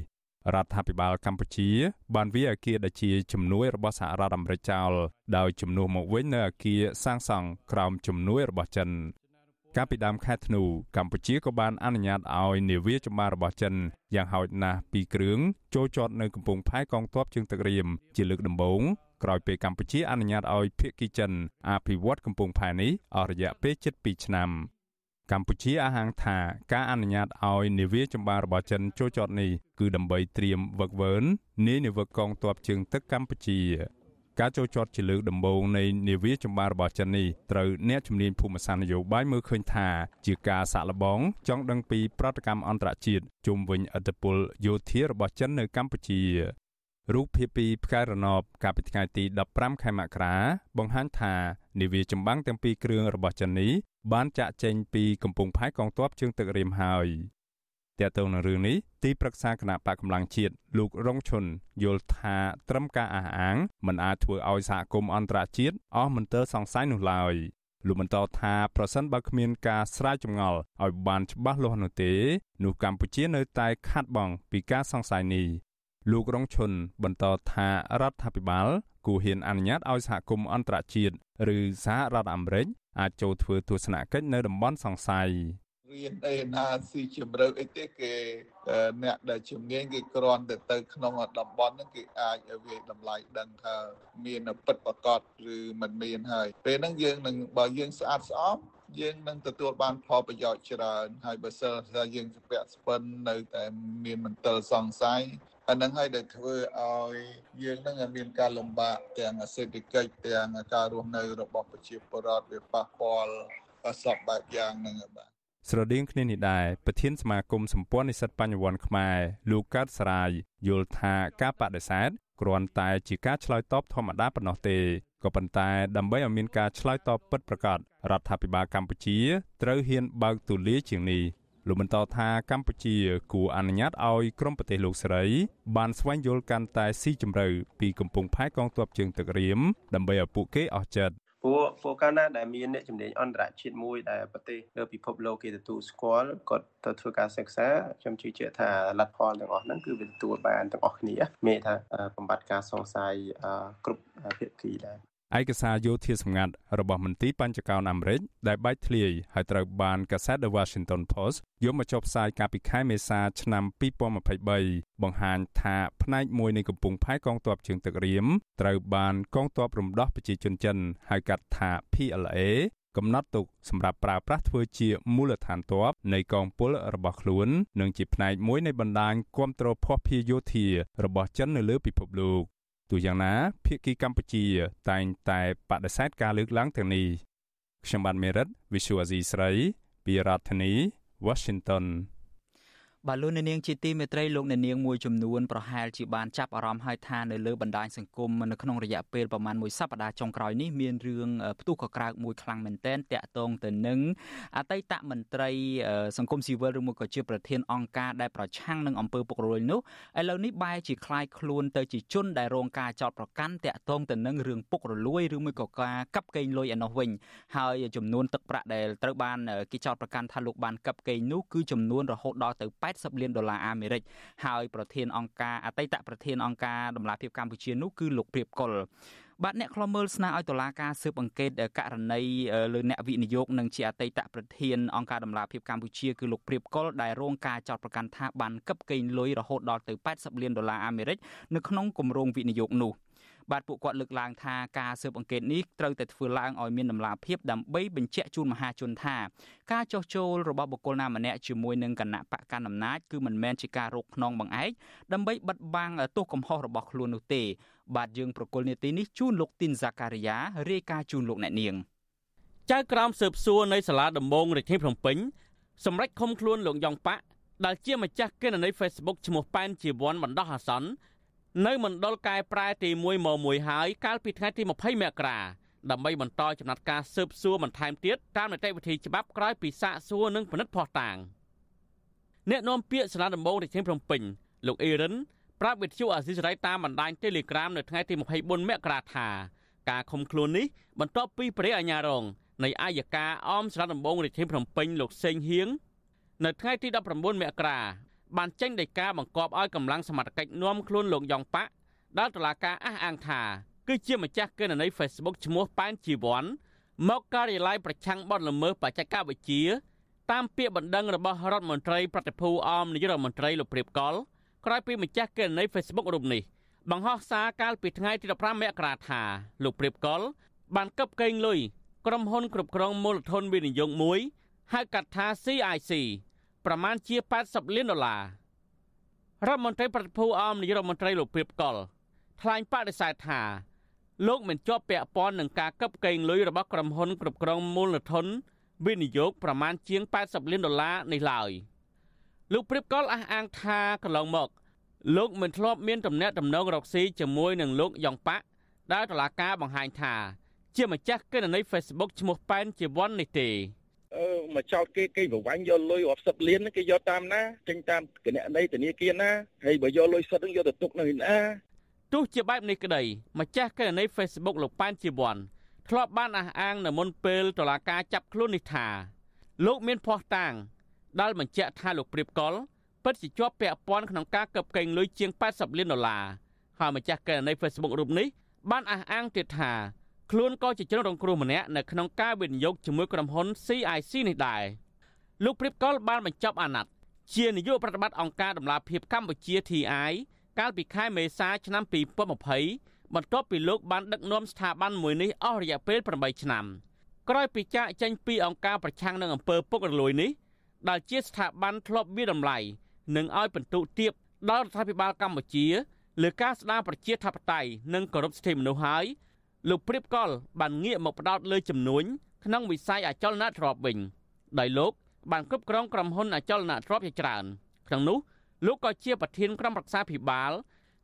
រដ្ឋាភិបាលកម្ពុជា បានវាអគារដែលជាជំនួយរបស់សហរដ្ឋអាមេរិកចោលដោយជំនួសមកវិញនៅអគារសាងសង់ក្រោមជំនួយរបស់ចិន កាលពីដើមខែធ្នូកម្ពុជាក៏បានអនុញ្ញាតឲ្យនាវាចម្បាំងរបស់ចិនយ៉ាងហោចណាស់2គ្រឿងចូលចតនៅកំពង់ផែកងទ័ពជើងទឹករៀមជាលើកដំបូងក្រោយពេលកម្ពុជាអនុញ្ញាតឲ្យភៀកគីចិនអភិវឌ្ឍកំពង់ផែនេះអស់រយៈពេលជិត2ឆ្នាំកម្ពុជាអះអាងថាការអនុញ្ញាតឲ្យនាវាចម្បាំងរបស់ចិនចូលចតនេះគឺដើម្បីត្រៀមវឹកវើនានាវិកកងទ័ពជើងទឹកកម្ពុជា ការចូលចតជាលើកដំបូងនៃនាវាចម្បាំងរបស់ចិននេះត្រូវអ្នកជំនាញភូមិសាស្ត្រនយោបាយមើលឃើញថាជាការសាក់លបងចង់ដឹងពីប្រតិកម្មអន្តរជាតិជុំវិញអធិបុលយោធារបស់ចិននៅកម្ពុជារូបភាពពីផ្កាយរណបកាលពីថ្ងៃទី15ខែមករាបង្ហាញថានាវាចម្បាំងទាំងពីរគ្រឿងរបស់ចិននេះបានចាក់ចេញពីកំពង់ផែកងទ័ពជើងទឹករៀមហើយ តើតើនៅរឿងនេះទីប្រឹក្សាគណៈបកកម្លាំងជាតិលោករងឈុនយល់ថាត្រឹមការអះអាងមិនអាចធ្វើឲ្យសហគមន៍អន្តរជាតិអស់មន្ទិលសង្ស័យនោះឡើយលោកបន្តថាប្រសិនបើគ្មានការស្រាវចម្ងល់ឲ្យបានច្បាស់លាស់នោះទេនោះកម្ពុជានៅតែខាត់បងពីការសង្ស័យនេះលោករងឈុនបន្តថារដ្ឋាភិបាលគួរហ៊ានអនុញ្ញាតឲ្យសហគមន៍អន្តរជាតិឬសហរដ្ឋអាមេរិកអាចចូលធ្វើទស្សនកិច្ចនៅតំបន់សង្ស័យ រៀនអីណាស៊ីជម្រៅអីទេគេអ្នកដែលជំនាញគេគ្រាន់តែទៅក្នុងតំបន់ហ្នឹងគេអាចវាតម្លៃដឹងថាមានពិតប្រកបឬមិនមានហើយពេលហ្នឹងយើងនឹងបើយើងស្អាតស្អំយើងនឹងទទួលបានផលប្រយោជន៍ច្រើនហើយបើសិនថាយើងស្ពាក់ស្ពិននៅតែមានមន្ទិលសង្ស័យអានឹងហើយដែលធ្វើឲ្យយើងនឹងមានការលំបាកទាំងសេដ្ឋកិច្ចទាំងការរស់នៅរបស់ប្រជាពលរដ្ឋវាប៉ះពាល់សពបែបយ៉ាងហ្នឹងបាទ ស្រដៀងគ្នានេះដែរប្រធានសមាគមសម្ព័ន្ធនិស្សិតបញ្ញវន្តខ្មែរលោកកើតសរាយយល់ថាការបដិសេធគ្រាន់តែជាការឆ្លើយតបធម្មតាប៉ុណ្ណោះទេក៏ប៉ុន្តែដើម្បីឲ្យមានការឆ្លើយតបពិតប្រាកដរដ្ឋាភិបាលកម្ពុជាត្រូវហ៊ានបើកទូលាយជាងនេះលោកបន្តថាកម្ពុជាគួរអនុញ្ញាតឲ្យក្រមប្រទេសលោកសេរី បានស្វែងយល់កាន់តែស៊ីជម្រៅពីកំពង់ផែកងទ័ពជើងទឹករៀមដើម្បីឲ្យពួកគេអស់ចិត្ត ព្រោះព្រោះកាលណាដែលមានអ្នកជំនាញអន្តរជាតិមួយដែលប្រទេសលើពិភពលោកគេទទួលស្គាល់គាត់ទៅធ្វើការសិក្សាខ្ញុំជឿជាក់ថាលទ្ធផលទាំងអស់ហ្នឹងគឺវាទទួលបានទាំងអស់គ្នាមានថាបំបត្តិការសង្ស័យគ្រប់ភាគីដែរ ឯកសារយោធាសម្ងាត់របស់មន្ទីរបញ្ចកោណអាមេរិកដែលបែកធ្លាយហើយត្រូវបានកាសែត The Washington Post យកមកចុះផ្សាយកាលពីខែមេសាឆ្នាំ2023បង្ហាញថាផ្នែកមួយនៃកំពង់ផែកងទ័ពជើងទឹករៀមត្រូវបានកងទ័ពរំដោះប្រជាជនចិនហៅកាត់ថា PLA កំណត់ទុកសម្រាប់ប្រើប្រាស់ធ្វើជាមូលដ្ឋានទ័ពនៃកងពលរបស់ខ្លួននិងជាផ្នែកមួយនៃបណ្ដាញគ្រប់គ្រងភស្តុភារយោធារបស់ចិននៅលើពិភពលោក ទោះយ៉ាងណាភាគីកម្ពុជា តែងតែបដិសេធការលើកឡើងទាំងនេះខ្ញុំបាទមេរិត Visual Asia ស្រី ពីរដ្ឋធានី Washington បាទលោកអ្នកនាងជាទីមេត្រីលោកអ្នកនាងមួយចំនួនប្រហែលជាបានចាប់អារម្មណ៍ហើយថានៅលើបណ្ដាញសង្គមនៅក្នុងរយៈពេលប្រមាណមួយសប្តាហ៍ចុងក្រោយនេះមានរឿងផ្ទុះកក្រើកមួយខ្លាំងមែនទែនតាក់ទងទៅនឹងអតីតមន្ត្រីសង្គមស៊ីវិលឬមួយក៏ជាប្រធានអង្គការដែលប្រឆាំងនឹងអំពើពុករលួយនោះឥឡូវនេះបែរជាคล้ายខ្លួនទៅជាជនដែលរងការចោទប្រកាន់តាក់ទងទៅនឹងរឿងពុករលួយឬមួយក៏ការកាប់កេងលុយឯនោះវិញហើយចំនួនទឹកប្រាក់ដែលត្រូវបានគេចោទប្រកាន់ថាលោកបានកាប់កេងនោះគឺចំនួនរហូតដល់ទៅ 80លានដុល្លារអាមេរិកហើយប្រធានអង្គការអតីតប្រធានអង្គការដំឡាភិបកម្ពុជានោះគឺលោកព្រៀបកុលបាទអ្នកខ្លមើលស្នើឲ្យតុលាការស៊ើបអង្កេតករណីលើអ្នកវិនិយោគនិងជាអតីតប្រធានអង្គការដំឡាភិបកម្ពុជាគឺលោកព្រៀបកុលដែលរងការចោទប្រកាន់ថាបានកឹបកេងលុយរហូតដល់ទៅ80លានដុល្លារអាមេរិកនៅក្នុងគម្រោងវិនិយោគនោះ។ បាទពួកគាត់លើកឡើងថាការស៊ើបអង្កេតនេះត្រូវតែធ្វើឡើងឲ្យមានដំណាភៀបដើម្បីបញ្ជាក់ជូនមហាជនថាការចោះចូលរបស់បុគ្គលណាម្នាក់ជាមួយនឹងគណៈបកកណ្ដាលអំណាចគឺមិនមែនជាការរកខ្នងបង្អែកដើម្បីបិទបាំងទោសកំហុសរបស់ខ្លួននោះទេ បាទយើងប្រកុលនេតិនេះជូនលោកទីនហ្សាការីយ៉ារាយការណ៍ជូនលោកអ្នកនាងចៅក្រមស៊ើបសួរនៃសាលាដំបងរាជធានីភ្នំពេញសម្រេចឃុំខ្លួនលោកយ៉ងប៉ាក់ដែលជាម្ចាស់គណនី Facebook ឈ្មោះប៉ែនជីវ័នបណ្ដោះអាសន្ន នៅមណ្ឌលកែប្រែទី1មក1ហើយកាលពីថ្ងៃទី20មករាដើម្បីបន្តចំណាត់ការស៊ើបសួរបន្ថែមទៀតតាមនីតិវិធីច្បាប់ក្រោយពីសាកសួរនិងពិនិត្យភស្តុតាងអ្នកនាំពាក្យសាលាដំបងរាជធានីភ្នំពេញលោកអេរិនប្រាប់វិទ្យុអាស៊ីសេរីតាមបណ្ដាញ Telegram នៅថ្ងៃទី24មករាថាការឃុំខ្លួននេះបន្ទាប់ពីព្រះអាជ្ញារងនៃអាយកាអមសាលាដំបងរាជធានីភ្នំពេញលោកសេងហៀងនៅថ្ងៃទី19មករា បានចេញដីកាបង្គាប់ឲ្យកម្លាំងសមត្ថកិច្ចនាំខ្លួនលោកយ៉ងប៉ាក់ដែលតុលាការអះអាងថាគឺជាម្ចាស់គណនី Facebook ឈ្មោះប៉ែនជីវ័នមកការិយាល័យប្រឆាំងបទល្មើសបច្ចេកវិទ្យាតាមពាក្យបណ្ដឹងរបស់រដ្ឋមន្ត្រីប្រតិភូអមនាយករដ្ឋមន្ត្រីលោកព្រៀបកុលក្រោយពីម្ចាស់គណនី Facebook រូបនេះបង្ហោះសារកាលពីថ្ងៃទី15មករាថាលោកព្រៀបកុលបានកឹបកេងលុយក្រុមហ៊ុនគ្រប់គ្រងមូលធនវិនិយោគមួយហៅកាត់ថា CIC ប្រមាណជា80លានដុល្លាររដ្ឋមន្ត្រីប្រតិភូអមនាយករដ្ឋមន្ត្រីលោកព្រៀបកុលថ្លែងបដិសេធថាលោកមិនជាប់ពាក់ព័ន្ធនឹងការកឹបកេងលុយរបស់ក្រុមហ៊ុនគ្រប់គ្រងមូលធនវិនិយោគប្រមាណជាង80លានដុល្លារនេះឡើយលោកព្រៀបកុលអះអាងថាកន្លងមក លោកមិនធ្លាប់មានទំនាក់ទំនងរកស៊ីជាមួយនឹងលោកយ៉ងប៉ាក់ដែលតឡាការបង្ហាញថា ជាម្ចាស់គណនី Facebook ឈ្មោះប៉ែនជីវ័ននេះទេ មកចោតគេគេប្រវាញ់យកលុយរាប់សិបលានគេយកតាមណាចេញតាមគណនីធនាគារណាហើយបើយកលុយសុទ្ធនឹងយកទៅទុកនៅណាទោះជាបែបនេះក្តីម្ចាស់គណនី Facebook លោកប៉ែនជីវ័នធ្លាប់បានអះអាងនៅមុនពេលតុលាការចាប់ខ្លួននេះថាលោកមានភ័ស្តុតាងដែលបញ្ជាក់ថាលោកព្រៀបកុលពិតជាជាប់ពាក់ព័ន្ធក្នុងការកឹបកេងលុយជាង80លានដុល្លារហើយម្ចាស់គណនី Facebook រូបនេះបានអះអាងទៀតថា ខ្លួនក៏ជាជនរងគ្រោះម្នាក់នៅក្នុងការវិនិយោគជាមួយក្រុមហ៊ុន CIC នេះដែរលោកព្រៀបកុលបានបញ្ចប់អាណត្តិជានាយកប្រតិបត្តិអង្គការដំឡាភិបកម្ពុជា TI កាលពីខែមេសាឆ្នាំ2020បន្ទាប់ពីលោកបានដឹកនាំស្ថាប័នមួយនេះអស់រយៈពេល8ឆ្នាំក្រោយពីចាកចេញពីអង្គការប្រឆាំងនឹងអំពើពុករលួយនេះដែលជាស្ថាប័នធ្លាប់វាតម្លៃនិងឲ្យបន្ទុកទៀបដល់រដ្ឋាភិបាលកម្ពុជាលើការស្ដារប្រជាធិបតេយ្យនិងគោរពសិទ្ធិមនុស្សហើយ លោកព្រៀបកុលបានងាកមកផ្ដោតលើចំនួនក្នុងវិស័យអចលនទ្រព្យវិញដោយលោកបានគ្រប់គ្រងក្រុមហ៊ុនអចលនទ្រព្យជាច្រើនក្នុងនោះលោកក៏ជាប្រធានក្រុមប្រឹក្សាភិបាល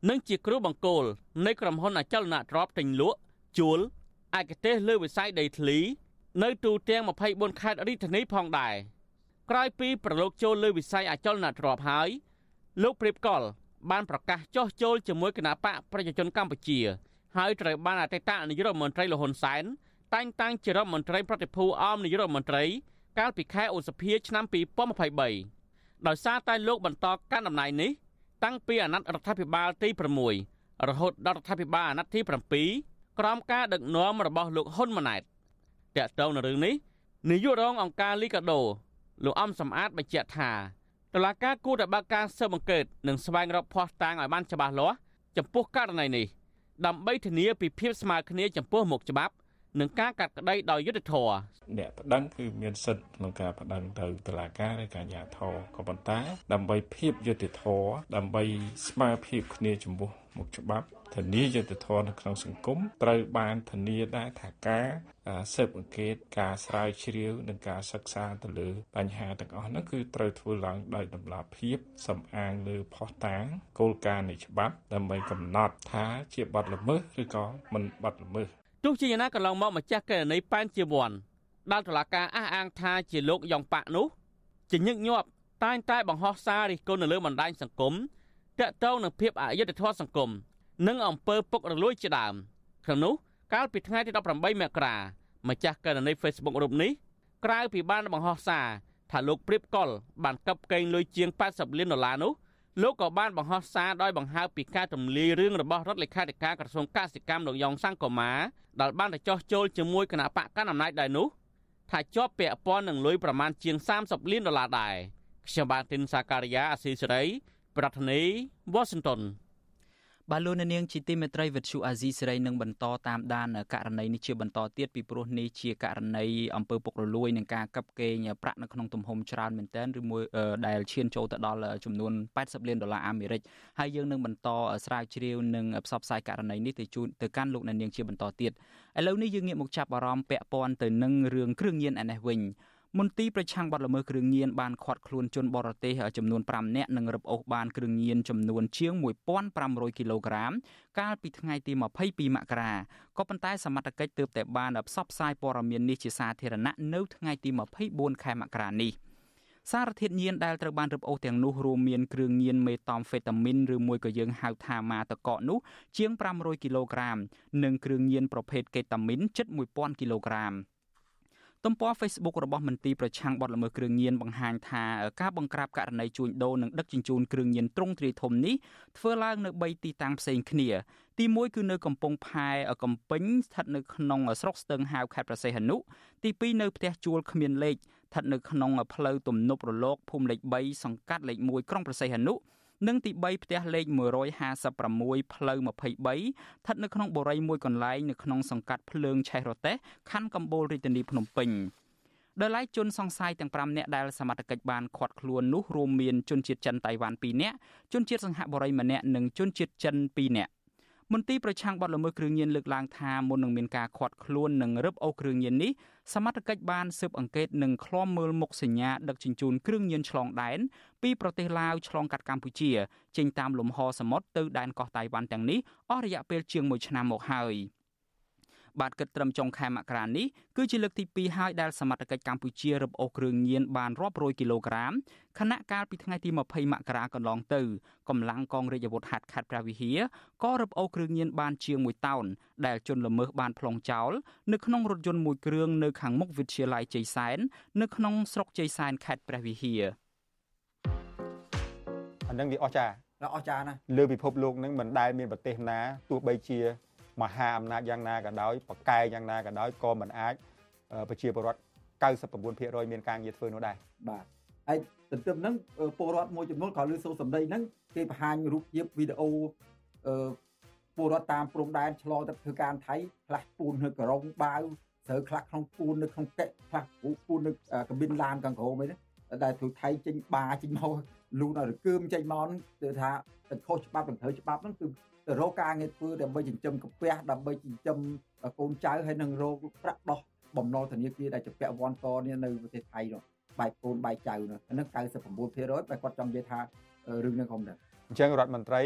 និងជាគ្រូបង្គោលនៃក្រុមហ៊ុនអចលនទ្រព្យទិញលក់ជួលឯកទេសលើវិស័យដីធ្លី នៅទូទាំង24ខេត្តរាជធានីផងដែរក្រោយពីប្រឡូកចូលលើវិស័យអចលនទ្រព្យហើយលោកព្រៀបកុលបានប្រកាសចោះចូលជាមួយគណៈបកប្រជាជនកម្ពុជា ហើយត្រូវបានអតីតនាយករដ្ឋមន្ត្រីលហ៊ុនសែនតែងតាំងជារដ្ឋមន្ត្រីប្រតិភូអមនាយករដ្ឋមន្ត្រី កាលពីខែឧសភាឆ្នាំ2023ដោយសារតែលោកបន្តកាន់តំណែងនេះតាំងពីអាណត្តិរដ្ឋាភិបាលទី6រហូតដល់រដ្ឋាភិបាលអាណត្តិទី7ក្រោមការដឹកនាំរបស់លោកហ៊ុនម៉ាណែតតកតងនឹងរឿងនេះនាយករងអង្គការលីកាដូលោកអំសំអាតបញ្ជាក់ថាតឡាការគួរតែបើកការស៊ើបអង្កេតនិងស្វែងរកភស្តុតាងឲ្យបានច្បាស់លាស់ចំពោះករណីនេះ ដើម្បីធានាពីភាពស្មើគ្នាចំពោះមុខច្បាប់និងការកាត់ក្តីដោយយុត្តិធម៌អ្នកប្តឹងគឺមានសិទ្ធិក្នុងការប្តឹងទៅតុលាការឬការយ៉ាធរក៏ប៉ុន្តែ ដើម្បីភាពយុត្តិធម៌ដើម្បីស្មើភាពគ្នាចំពោះមុខច្បាប់ ធានាយុត្តិធម៌នៅក្នុងសង្គមត្រូវបានធានាដែរថាការស៊ើបអង្កេតការស្រាវជ្រាវនិងការសិក្សាទៅលើបញ្ហាទាំងអស់នោះគឺត្រូវធ្វើឡើងដោយតម្លាភាពសំអាងលើផុសតាងគោលការណ៍នៃច្បាប់ដើម្បីកំណត់ថាជាបទល្មើសឬក៏មិនបទល្មើសទោះជាយ៉ាងណាកន្លងមកម្ចាស់ករណីប៉ែនជាវ័នដែលតុលាការអះអាងថាជាលោកយ៉ងប៉ាក់នោះជាញឹកញាប់តែងតែបង្ហោះសាររិះគន់នៅលើបណ្ដាញសង្គមតាក់ទងនឹងភាពអយុត្តិធម៌សង្គម និងអំពើពុករលួយជាដើមក្នុងនោះកាលពីថ្ងៃទី18មករាម្ចាស់ករណី Facebook រូបនេះក្រៅពីបានបង្ហោះសារថាលោកព្រៀបកុលបានកັບកេងលុយជាង80លានដុល្លារនោះលោកក៏បានបង្ហោះសារដោយបង្ហើបពីការទម្លាយរឿងរបស់រដ្ឋលេខាធិការក្រសួងកសិកម្មលោកយ៉ងសង្គមាដែលបានទៅចោះចូលជាមួយគណៈបកកណ្ដាលអំណាចដែរនោះថាជាប់ពាក់ព័ន្ធនឹងលុយប្រមាណជាង30លានដុល្លារដែរខ្ញុំបាទទីនសាការីយ៉ាអស៊ីសេរី ប្រធានាធិបតី Washington បាទលោកនាងជាទីមេត្រីវិទ្យុអាស៊ីសេរីនឹងបន្តតាមដានករណីនេះជាបន្តទៀតពីព្រោះនេះជាករណីអំពើពុករលួយនឹងការកັບកេងប្រាក់នៅក្នុងទំហំច្រើនមែនទែនឬមួយដែលឈានចូលទៅដល់ចំនួន80លានដុល្លារអាមេរិកហើយយើងនឹងបន្តស្រាវជ្រាវនិងផ្សព្វផ្សាយករណីនេះទៅជូនទៅកាន់លោកនាងជាបន្តទៀតឥឡូវនេះយើងងាកមកចាប់អារម្មណ៍ពាក់ព័ន្ធទៅនឹងរឿងគ្រឿងញៀនឯនេះវិញ មន្ទីរប្រឆាំងបទល្មើសគ្រឿងញៀនបានឃាត់ខ្លួនជនបរទេសចំនួន5នាក់និងរឹបអូសបានគ្រឿងញៀនចំនួនជាង1500គីឡូក្រាមកាលពីថ្ងៃទី22មករាក៏ប៉ុន្តែសមត្ថកិច្ចទើបតែបានផ្សព្វផ្សាយព័ត៌មាននេះជាសាធារណៈនៅថ្ងៃទី24ខែមករានេះសារធាតុញៀនដែលត្រូវបានរឹបអូសទាំងនោះរួមមានគ្រឿងញៀនមេតាំហ្វេតាមីនឬមួយក៏យើងហៅថាម៉ាតកកនោះជាង500គីឡូក្រាម និងគ្រឿងញៀនប្រភេទកេតាមីនជិត1000គីឡូក្រាម ទំព័រ Facebook របស់មន្ទីរប្រឆាំងបទល្មើសគ្រឿងញៀនបង្ហាញថាការបង្ក្រាបករណីជួញដូរនិងដឹកជញ្ជូនគ្រឿងញៀនទ្រង់ទ្រាយធំនេះធ្វើឡើងនៅ3ទីតាំងផ្សេងគ្នា ទី1គឺនៅកំពង់ផែកំពេញស្ថិតនៅក្នុងស្រុកស្ទឹងហាវខេត្តប្រសេះហនុទី2នៅផ្ទះជួលគ្មានលេខស្ថិតនៅក្នុងផ្លូវទំនប់រលកភូមិលេខ3សង្កាត់លេខ1ក្រុងប្រសេះហនុ និងទី3ផ្ទះលេខ156ផ្លូវ23ស្ថិតនៅក្នុងបូរីមួយកន្លែងនៅក្នុងសង្កាត់ភ្លើងឆេះរទេះខណ្ឌកំពូលរាជធានីភ្នំពេញដោយឡែកជនសង្ស័យទាំង5នាក់ដែលសមត្ថកិច្ចបានឃាត់ខ្លួននោះរួមមានជនជាតិចិនតៃវ៉ាន់2នាក់ជនជាតិសង្ហបុរីម្នាក់និងជនជាតិចិន2នាក់ មន្ទីរប្រឆាំងបទល្មើសគ្រឿងញៀនលើកឡើងថាមុននឹងមានការឃាត់ខ្លួននិងរឹបអូសគ្រឿងញៀននេះសមត្ថកិច្ចបានស៊ើបអង្កេតនិងឃ្លាំមើលមុខសញ្ញាដឹកជញ្ជូនគ្រឿងញៀនឆ្លងដែនពីប្រទេសឡាវឆ្លងកាត់កម្ពុជាចេញតាមលំហសមុទ្រទៅដែនកោះតៃវ៉ាន់ទាំងនេះអស់រយៈពេលជាង1ឆ្នាំមកហើយ។ បាទគិតត្រឹមចុងខែមករានេះគឺជាលើកទី2ហើយដែលសមត្ថកិច្ចកម្ពុជារឹបអូសគ្រឿងញៀនបានរាប់រយគីឡូក្រាមខណៈកាលពីថ្ងៃទី20មករាកន្លងទៅកម្លាំងកងរាជអាវុធហត្ថខេត្តព្រះវិហារក៏រឹបអូសគ្រឿងញៀនបានជាង1តោនដែលជនល្មើសបានប្លង់ចោលនៅក្នុងរថយន្តមួយគ្រឿងនៅខាងមុខវិទ្យាល័យជ័យសែននៅក្នុងស្រុកជ័យសែនខេត្តព្រះវិហារអានឹងវាអស្ចារ្យអស្ចារ្យណាលើពិភពលោកនឹងមិនដែលមានប្រទេសណាទោះបីជា មហាអំណាចយ៉ាងណាក៏ដោយប្រកែកយ៉ាងណាក៏ដោយក៏មិនអាចប្រជាពលរដ្ឋ99%មានការងារធ្វើនោះដែរបាទហើយទន្ទឹមហ្នឹងពលរដ្ឋមួយចំនួនក៏លើសូរសម្ដីហ្នឹងគេបង្ហាញរូបភាពវីដេអូអឺពលរដ្ឋតាមព្រំដែនឆ្លងទៅធ្វើការថៃខ្លះពូននៅក្រុងបាវត្រូវខ្លះក្នុងពូននៅក្នុងកែខ្លះពូននៅកាប៊ីនឡានខាងក្រោមអីហ្នឹងដែលធ្វើថៃចេញបាចេញមកលូនឲ្យរកើមចេញមកហ្នឹងគឺថាទៅខុសច្បាប់ទៅត្រូវច្បាប់ហ្នឹងគឺ ទៅរកការងារធ្វើដើម្បីចិញ្ចឹមកាពះដើម្បីចិញ្ចឹមកូនចៅហើយនឹងរកប្រាក់ដោះបំណុលធនាគារដែលជាពាក់វ័នកនេះនៅប្រទេសថៃនោះបែកកូនបែកចៅនោះហ្នឹង99%តែគាត់ចង់និយាយថារឿងនេះខ្ញុំដែរអញ្ចឹងរដ្ឋមន្ត្រី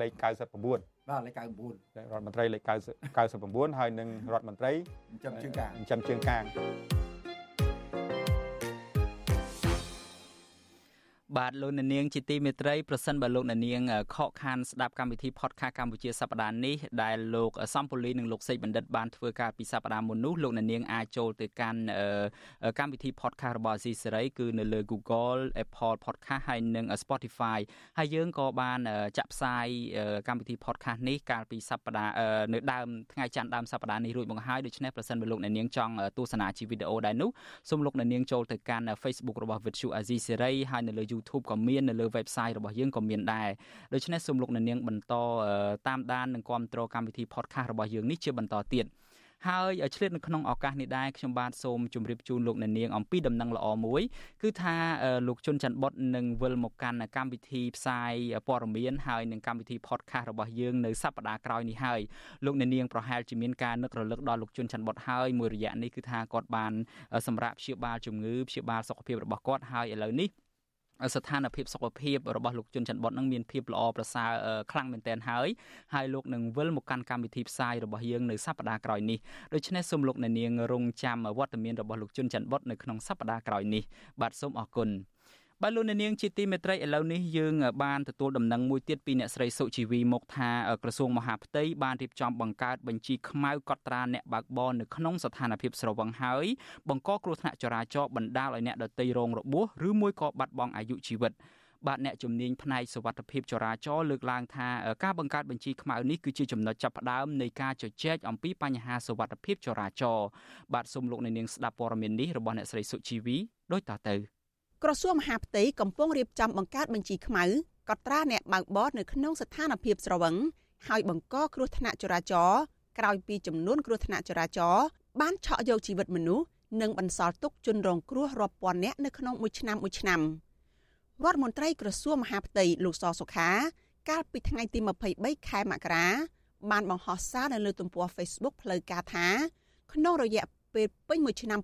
លេខ99បាទលេខ99រដ្ឋមន្ត្រីលេខ99ហើយនឹងរដ្ឋមន្ត្រីចិញ្ចឹមជើងកាងចិញ្ចឹមជើងកាង បាទលោកអ្នកនាងជាទីមេត្រីប្រសិនបើលោកអ្នកនាងខកខានស្ដាប់កម្មវិធី podcast កម្ពុជាសប្តាហ៍នេះដែលលោកសំពូលីនិងលោកសេកបណ្ឌិតបានធ្វើការពីសប្តាហ៍មុននោះលោកអ្នកនាងអាចចូលទៅកាន់កម្មវិធី podcast របស់ Azizi Serai គឺនៅលើ Google Apple Podcast ហើយនិង Spotify ហើយយើងក៏បានចាក់ផ្សាយកម្មវិធី podcast នេះកាលពីសប្តាហ៍នៅដើមថ្ងៃច័ន្ទដើមសប្តាហ៍នេះរួចមកហើយដូច្នេះប្រសិនបើលោកអ្នកនាងចង់ទស្សនាជាវីដេអូដែរនោះសូមលោកអ្នកនាងចូលទៅកាន់ Facebook របស់ Vithu Azizi Serai ហើយនៅលើ YouTube ក៏មាននៅលើ website របស់យើងក៏មានដែរដូច្នេះសូមលោកអ្នកនាងបន្តតាមដាននិងគ្រប់គ្រងកម្មវិធី podcast របស់យើងនេះជាបន្តទៀតហើយឆ្លៀតនៅក្នុងឱកាសនេះដែរខ្ញុំបាទសូមជម្រាបជូនលោកអ្នកនាងអំពីដំណឹងល្អមួយគឺថាលោកជុនច័ន្ទបុតនឹងវិលមកកាន់កម្មវិធីផ្សាយព័ត៌មានហើយនឹងកម្មវិធី podcast របស់យើងនៅសប្តាហ៍ក្រោយនេះហើយលោកអ្នកនាងប្រហែលជាមានការនឹករលឹកដល់លោកជុនច័ន្ទបុតហើយមួយរយៈនេះគឺថាគាត់បានសម្រាប់ព្យាបាលជំងឺព្យាបាលសុខភាពរបស់គាត់ហើយឥឡូវនេះ ស្ថានភាពសុខភាពរបស់លោកជុនច័ន្ទបុតនឹងមានភាពល្អប្រសើរខ្លាំងមែនទែនហើយហើយលោកនឹងវិលមកកាន់កម្មវិធីផ្សាយរបស់យើងនៅសប្តាហ៍ក្រោយនេះដូច្នេះសូមលោកអ្នកនាងរងចាំវត្តមានរបស់លោកជុនច័ន្ទបុតនៅក្នុងសប្តាហ៍ក្រោយនេះបាទសូមអរគុណ បាទលោកនាងជាទីមេត្រីឥឡូវនេះយើងបានទទួលដំណឹងមួយទៀតពីអ្នកស្រីសុជីវីមកថាក្រសួងមហាផ្ទៃបានរៀបចំបង្កើតបញ្ជីខ្មៅកត់ត្រាអ្នកបើកបរនៅក្នុងស្ថានភាពស្រវឹងហើយបង្កគ្រោះថ្នាក់ចរាចរណ៍បណ្ដាលឲ្យអ្នកដទៃរងរបួសឬមួយក៏បាត់បង់អាយុជីវិតបាទអ្នកជំនាញផ្នែកសុវត្ថិភាពចរាចរណ៍លើកឡើងថាការបង្កើតបញ្ជីខ្មៅនេះគឺជាចំណុចចាប់ផ្ដើមនៃការជជែកអំពីបញ្ហាសុវត្ថិភាពចរាចរណ៍បាទសូមលោកអ្នកនាងស្ដាប់ព័ត៌មាននេះរបស់អ្នកស្រីសុជីវីដូចតទៅ ក្រសួងមហាផ្ទៃកំពុងរៀបចំបង្កើតបញ្ជីខ្មៅកត់ត្រាអ្នកបើកបរនៅក្នុងស្ថានភាពស្រវឹងហើយបង្កគ្រោះថ្នាក់ចរាចរណ៍ក្រោយពីចំនួនគ្រោះថ្នាក់ចរាចរណ៍បានឆក់យកជីវិតមនុស្សនិងបន្សល់ទុកជនរងគ្រោះរាប់ពាន់នាក់នៅក្នុងមួយឆ្នាំមួយឆ្នាំរដ្ឋមន្ត្រីក្រសួងមហាផ្ទៃលោកសសុខា កាលពីថ្ងៃទី23ខែមករាបានបង្ហោះសារនៅលើទំព័រ Facebook ផ្លូវការថាក្នុងរយៈពេលពេញមួយឆ្នាំ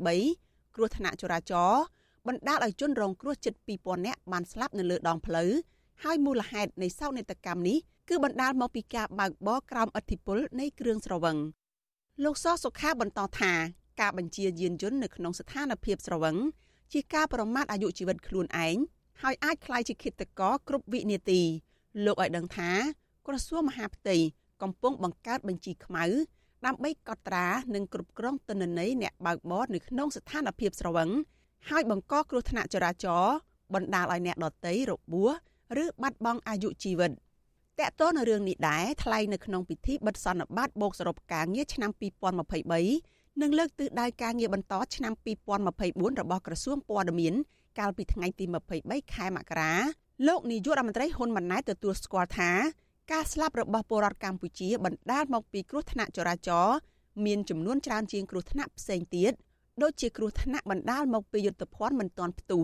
2023គ្រោះថ្នាក់ចរាចរណ៍ បណ្ដាលឲ្យជនរងគ្រោះជិត2000នាក់បានស្លាប់នៅលើដងផ្លូវហើយមូលហេតុនៃសោកនាដកម្មនេះគឺបណ្ដាលមកពីការបើកបរក្រោមឥទ្ធិពលនៃគ្រឿងស្រវឹងលោកសសុខាបន្តថាការបញ្ជាយានយន្តនៅក្នុងស្ថានភាពស្រវឹងជាការប្រមាថអាយុជីវិតខ្លួនឯងហើយអាចក្លាយជាឃាតករគ្រប់វិនាទីលោកឲ្យដឹងថាក្រសួងមហាផ្ទៃកំពុងបង្កើតបញ្ជីខ្មៅដើម្បីកត់ត្រានិងគ្រប់គ្រងទិន្នន័យអ្នកបើកបរនៅក្នុងស្ថានភាពស្រវឹង ហើយបង្កគ្រោះថ្នាក់ចរាចរណ៍បណ្ដាលឲ្យអ្នកដទៃរបួសឬបាត់បង់អាយុជីវិត។តកតនៅរឿងនេះដែរថ្លែងនៅក្នុងពិធីបិទសន្និបាតបូកសរុបការងារឆ្នាំ2023និងលើកទិសដៅការងារបន្តឆ្នាំ2024របស់ក្រសួងព័ត៌មានកាលពីថ្ងៃទី23ខែមករាលោកនាយករដ្ឋមន្ត្រីហ៊ុនម៉ាណែតទទួលស្គាល់ថាការស្លាប់របស់ពលរដ្ឋកម្ពុជាបណ្ដាលមកពីគ្រោះថ្នាក់ចរាចរណ៍មានចំនួនច្រើនជាងគ្រោះថ្នាក់ផ្សេងទៀត ដូចជាគ្រោះថ្នាក់បណ្ដាលមកពីយុទ្ធភ័ណ្ឌមិនទាន់ផ្ទុះ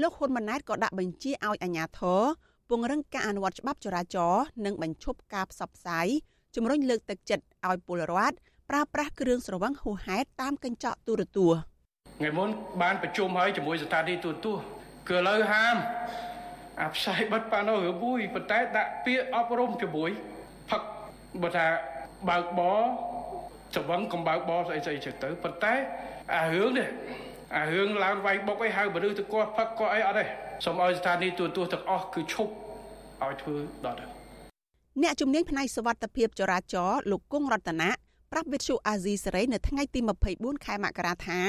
លោកហ៊ុនម៉ាណែតក៏ដាក់បញ្ជាឲ្យអាជ្ញាធរពង្រឹងការអនុវត្តច្បាប់ចរាចរណ៍និងបញ្ឈប់ការផ្សព្វផ្សាយជំរុញលើកទឹកចិត្តឲ្យពលរដ្ឋប្រើប្រាស់គ្រឿងស្រវឹងហួសហេតុតាមកញ្ចក់ទូរទស្សន៍ថ្ងៃមុនបានប្រជុំហើយជាមួយស្ថានីយទូរទស្សន៍គឺឥឡូវហាមអាផ្សាយបិទប៉ាណូរឿងមួយប៉ុន្តែដាក់ពាក្យអប់រំជាមួយផឹកបើថាបើកបរស្រវឹងកំបើកបរស្អីស្អីចឹងទៅប៉ុន្តែ អារឿងនេះអារឿងឡើងវាយបុកអីហៅមនុស្សទៅគាត់ផឹកគាត់អីអត់ទេសូមឲ្យស្ថានីយទូរទស្សន៍ទាំងអស់គឺឈប់ឲ្យធ្វើដល់ទៅអ្នកជំនាញផ្នែកសវត្ថភាពចរាចរណ៍លោកគង់រតនាប្រាប់វិទ្យុអាស៊ីសេរីនៅថ្ងៃទី24ខែមករាថា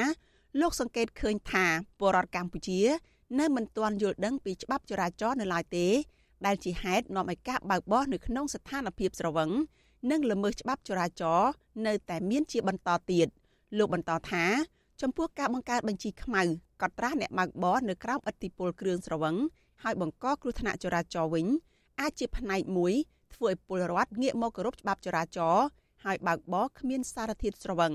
លោកសង្កេតឃើញថាពលរដ្ឋកម្ពុជា នៅមិនទាន់យល់ដឹងពីច្បាប់ចរាចរណ៍នៅឡើយទេ ដែលជាហេតុនាំឲ្យការបើកបរនៅក្នុងស្ថានភាពស្រវឹងនិងល្មើសច្បាប់ចរាចរណ៍នៅតែមានជាបន្តទៀត លោកបន្តថាចំពោះការបង្កើតបញ្ជីខ្មៅកត់ត្រាអ្នកបើកបរនៅក្រោមឥទ្ធិពលគ្រឿងស្រវឹងហើយបង្កគ្រោះថ្នាក់ចរាចរណ៍វិញអាចជាផ្នែកមួយធ្វើឲ្យពលរដ្ឋងាកមកគោរពច្បាប់ចរាចរណ៍ហើយបើកបរគ្មានសារធាតុស្រវឹង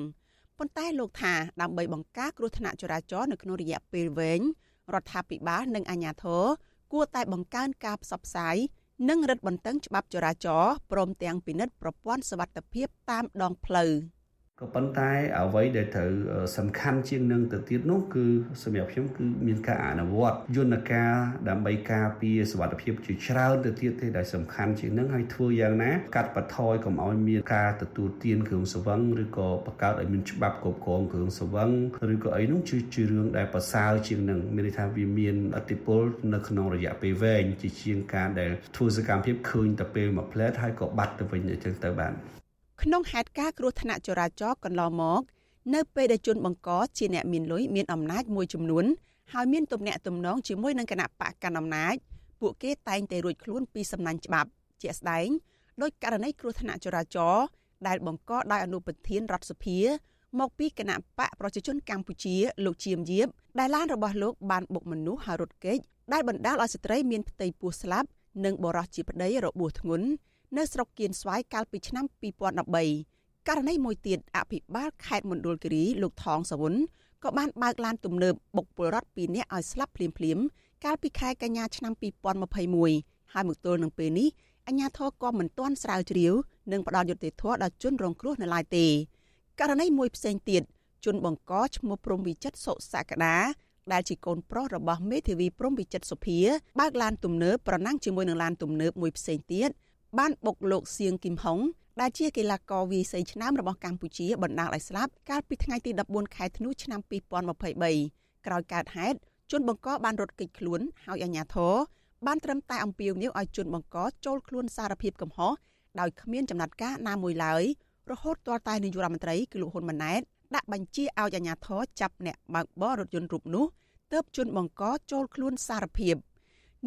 ប៉ុន្តែលោកថាដើម្បីបង្ការគ្រោះថ្នាក់ចរាចរណ៍នៅក្នុងរយៈពេលវែងរដ្ឋាភិបាលនិងអាជ្ញាធរគួរតែបង្កើនការផ្សព្វផ្សាយនិងរឹតបន្តឹងច្បាប់ចរាចរណ៍ព្រមទាំងពិនិត្យប្រព័ន្ធសុវត្ថិភាពតាមដងផ្លូវ។ ក៏ប៉ុន្តែអ្វីដែលត្រូវសំខាន់ជាងនឹងទៅទៀតនោះគឺសម្រាប់ខ្ញុំគឺមានការអនុវត្តយន្តការដើម្បីការពារសុវត្ថិភាពជាច្រើនទៅទៀតទេដែលសំខាន់ជាងនឹងហើយធ្វើយ៉ាងណាកាត់បន្ថយកុំឲ្យមានការទទួលទានគ្រឿងសង្វឹងឬក៏បង្កើតឲ្យមានច្បាប់គ្រប់គ្រងគ្រឿងសង្វឹងឬក៏អីនោះជារឿងដែលប្រសើរជាងនឹងមានន័យថាវាមានអតិពលនៅក្នុងរយៈពេលវែងជាជាងការដែលធ្វើសកម្មភាពឃើញតែពេលមួយផ្លែតហើយក៏បាត់ទៅវិញអញ្ចឹងទៅបាន ក្នុងហេតុការណ៍គ្រោះថ្នាក់ចរាចរណ៍កន្លងមក នៅពេលដែលជនបង្កជាអ្នកមានលុយមានអំណាចមួយចំនួនហើយមានទំនាក់ទំនងជាមួយនឹងគណៈបកកណ្ដាលអំណាចពួកគេតែងតែរួចខ្លួនពីសំណាញ់ច្បាប់ជាក់ស្ដែងដោយករណីគ្រោះថ្នាក់ចរាចរណ៍ដែលបង្កដោយអនុប្រធានរដ្ឋសភា មកពីគណៈបកប្រជាជនកម្ពុជាលោកជាមយាបដែលឡានរបស់លោកបានបុកមនុស្សហើយរត់គេចដែលបណ្ដាលឲ្យស្ត្រីមានផ្ទៃពោះស្លាប់និងបរោះជាប្តីរបួសធ្ងន់ នៅស្រុកគៀនស្វាយកាលពីឆ្នាំ2013ករណីមួយទៀតអភិបាលខេត្តមណ្ឌលគិរីលោកថងសវុនក៏បានបើកឡានទំនើបបុកពលរដ្ឋ2នាក់ឲ្យស្លាប់ភ្លាមៗកាលពីខែកញ្ញាឆ្នាំ2021ហើយមកទល់នឹងពេលនេះអាជ្ញាធរក៏មិនទាន់ស្រាវជ្រាវនិងផ្ដល់យុត្តិធម៌ដល់ជនរងគ្រោះនៅឡើយទេករណីមួយផ្សេងទៀតជនបង្កឈ្មោះព្រំវិចិត្រសុសក្តាដែលជាកូនប្រុសរបស់មេធាវីព្រំវិចិត្រសុភាបើកឡានទំនើបប្រណាំងជាមួយនឹងឡានទំនើបមួយផ្សេងទៀត បានបុកលោកសៀងគឹមហុងដែលជាកីឡាករវាយសីឆ្នើមរបស់កម្ពុជាបណ្ដាលឲ្យស្លាប់កាលពីថ្ងៃទី14ខែធ្នូឆ្នាំ2023ក្រោយកើតហេតុជនបង្កបានរត់គេចខ្លួនហើយអាជ្ញាធរបានត្រឹមតែអំពាវនាវឲ្យជនបង្កចូលខ្លួនសារភាពកំហុសដោយគ្មានចំណាត់ការណាមួយឡើយរហូតទាល់តែនាយករដ្ឋមន្ត្រីគឺលោកហ៊ុនម៉ាណែតដាក់បញ្ជាឲ្យអាជ្ញាធរចាប់អ្នកបើកបររថយន្តរូបនោះទើបជនបង្កចូលខ្លួនសារភាព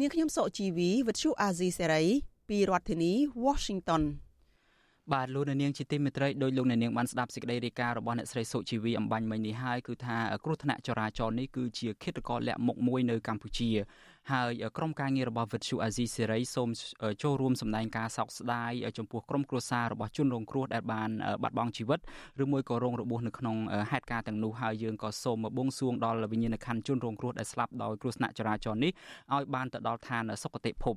នាងខ្ញុំសុជីវីវិទ្យុអាស៊ីសេរី ពីរដ្ឋធានី Washington បាទលោកនាងជាទីមេត្រីដោយលោកនាងបានស្ដាប់សេចក្តីរាយការណ៍របស់អ្នកស្រីសុជីវីអំបញ្ញមិញនេះហើយគឺថាគ្រោះថ្នាក់ចរាចរណ៍នេះគឺជាឃាតករលាក់មុខមួយនៅកម្ពុជាហើយក្រុមការងាររបស់វិទ្យុអាស៊ីសេរីសូមចូលរួមសម្ដែងការសោកស្ដាយចំពោះក្រុមគ្រួសាររបស់ជនរងគ្រោះដែលបានបាត់បង់ជីវិតឬមួយក៏រងរបួសនៅក្នុងហេតុការណ៍ទាំងនោះហើយយើងក៏សូមបួងសួងដល់វិញ្ញាណក្ខន្ធជនរងគ្រោះដែលស្លាប់ដោយគ្រោះថ្នាក់ចរាចរណ៍នេះឲ្យបានទៅដល់ឋានសុគតិភព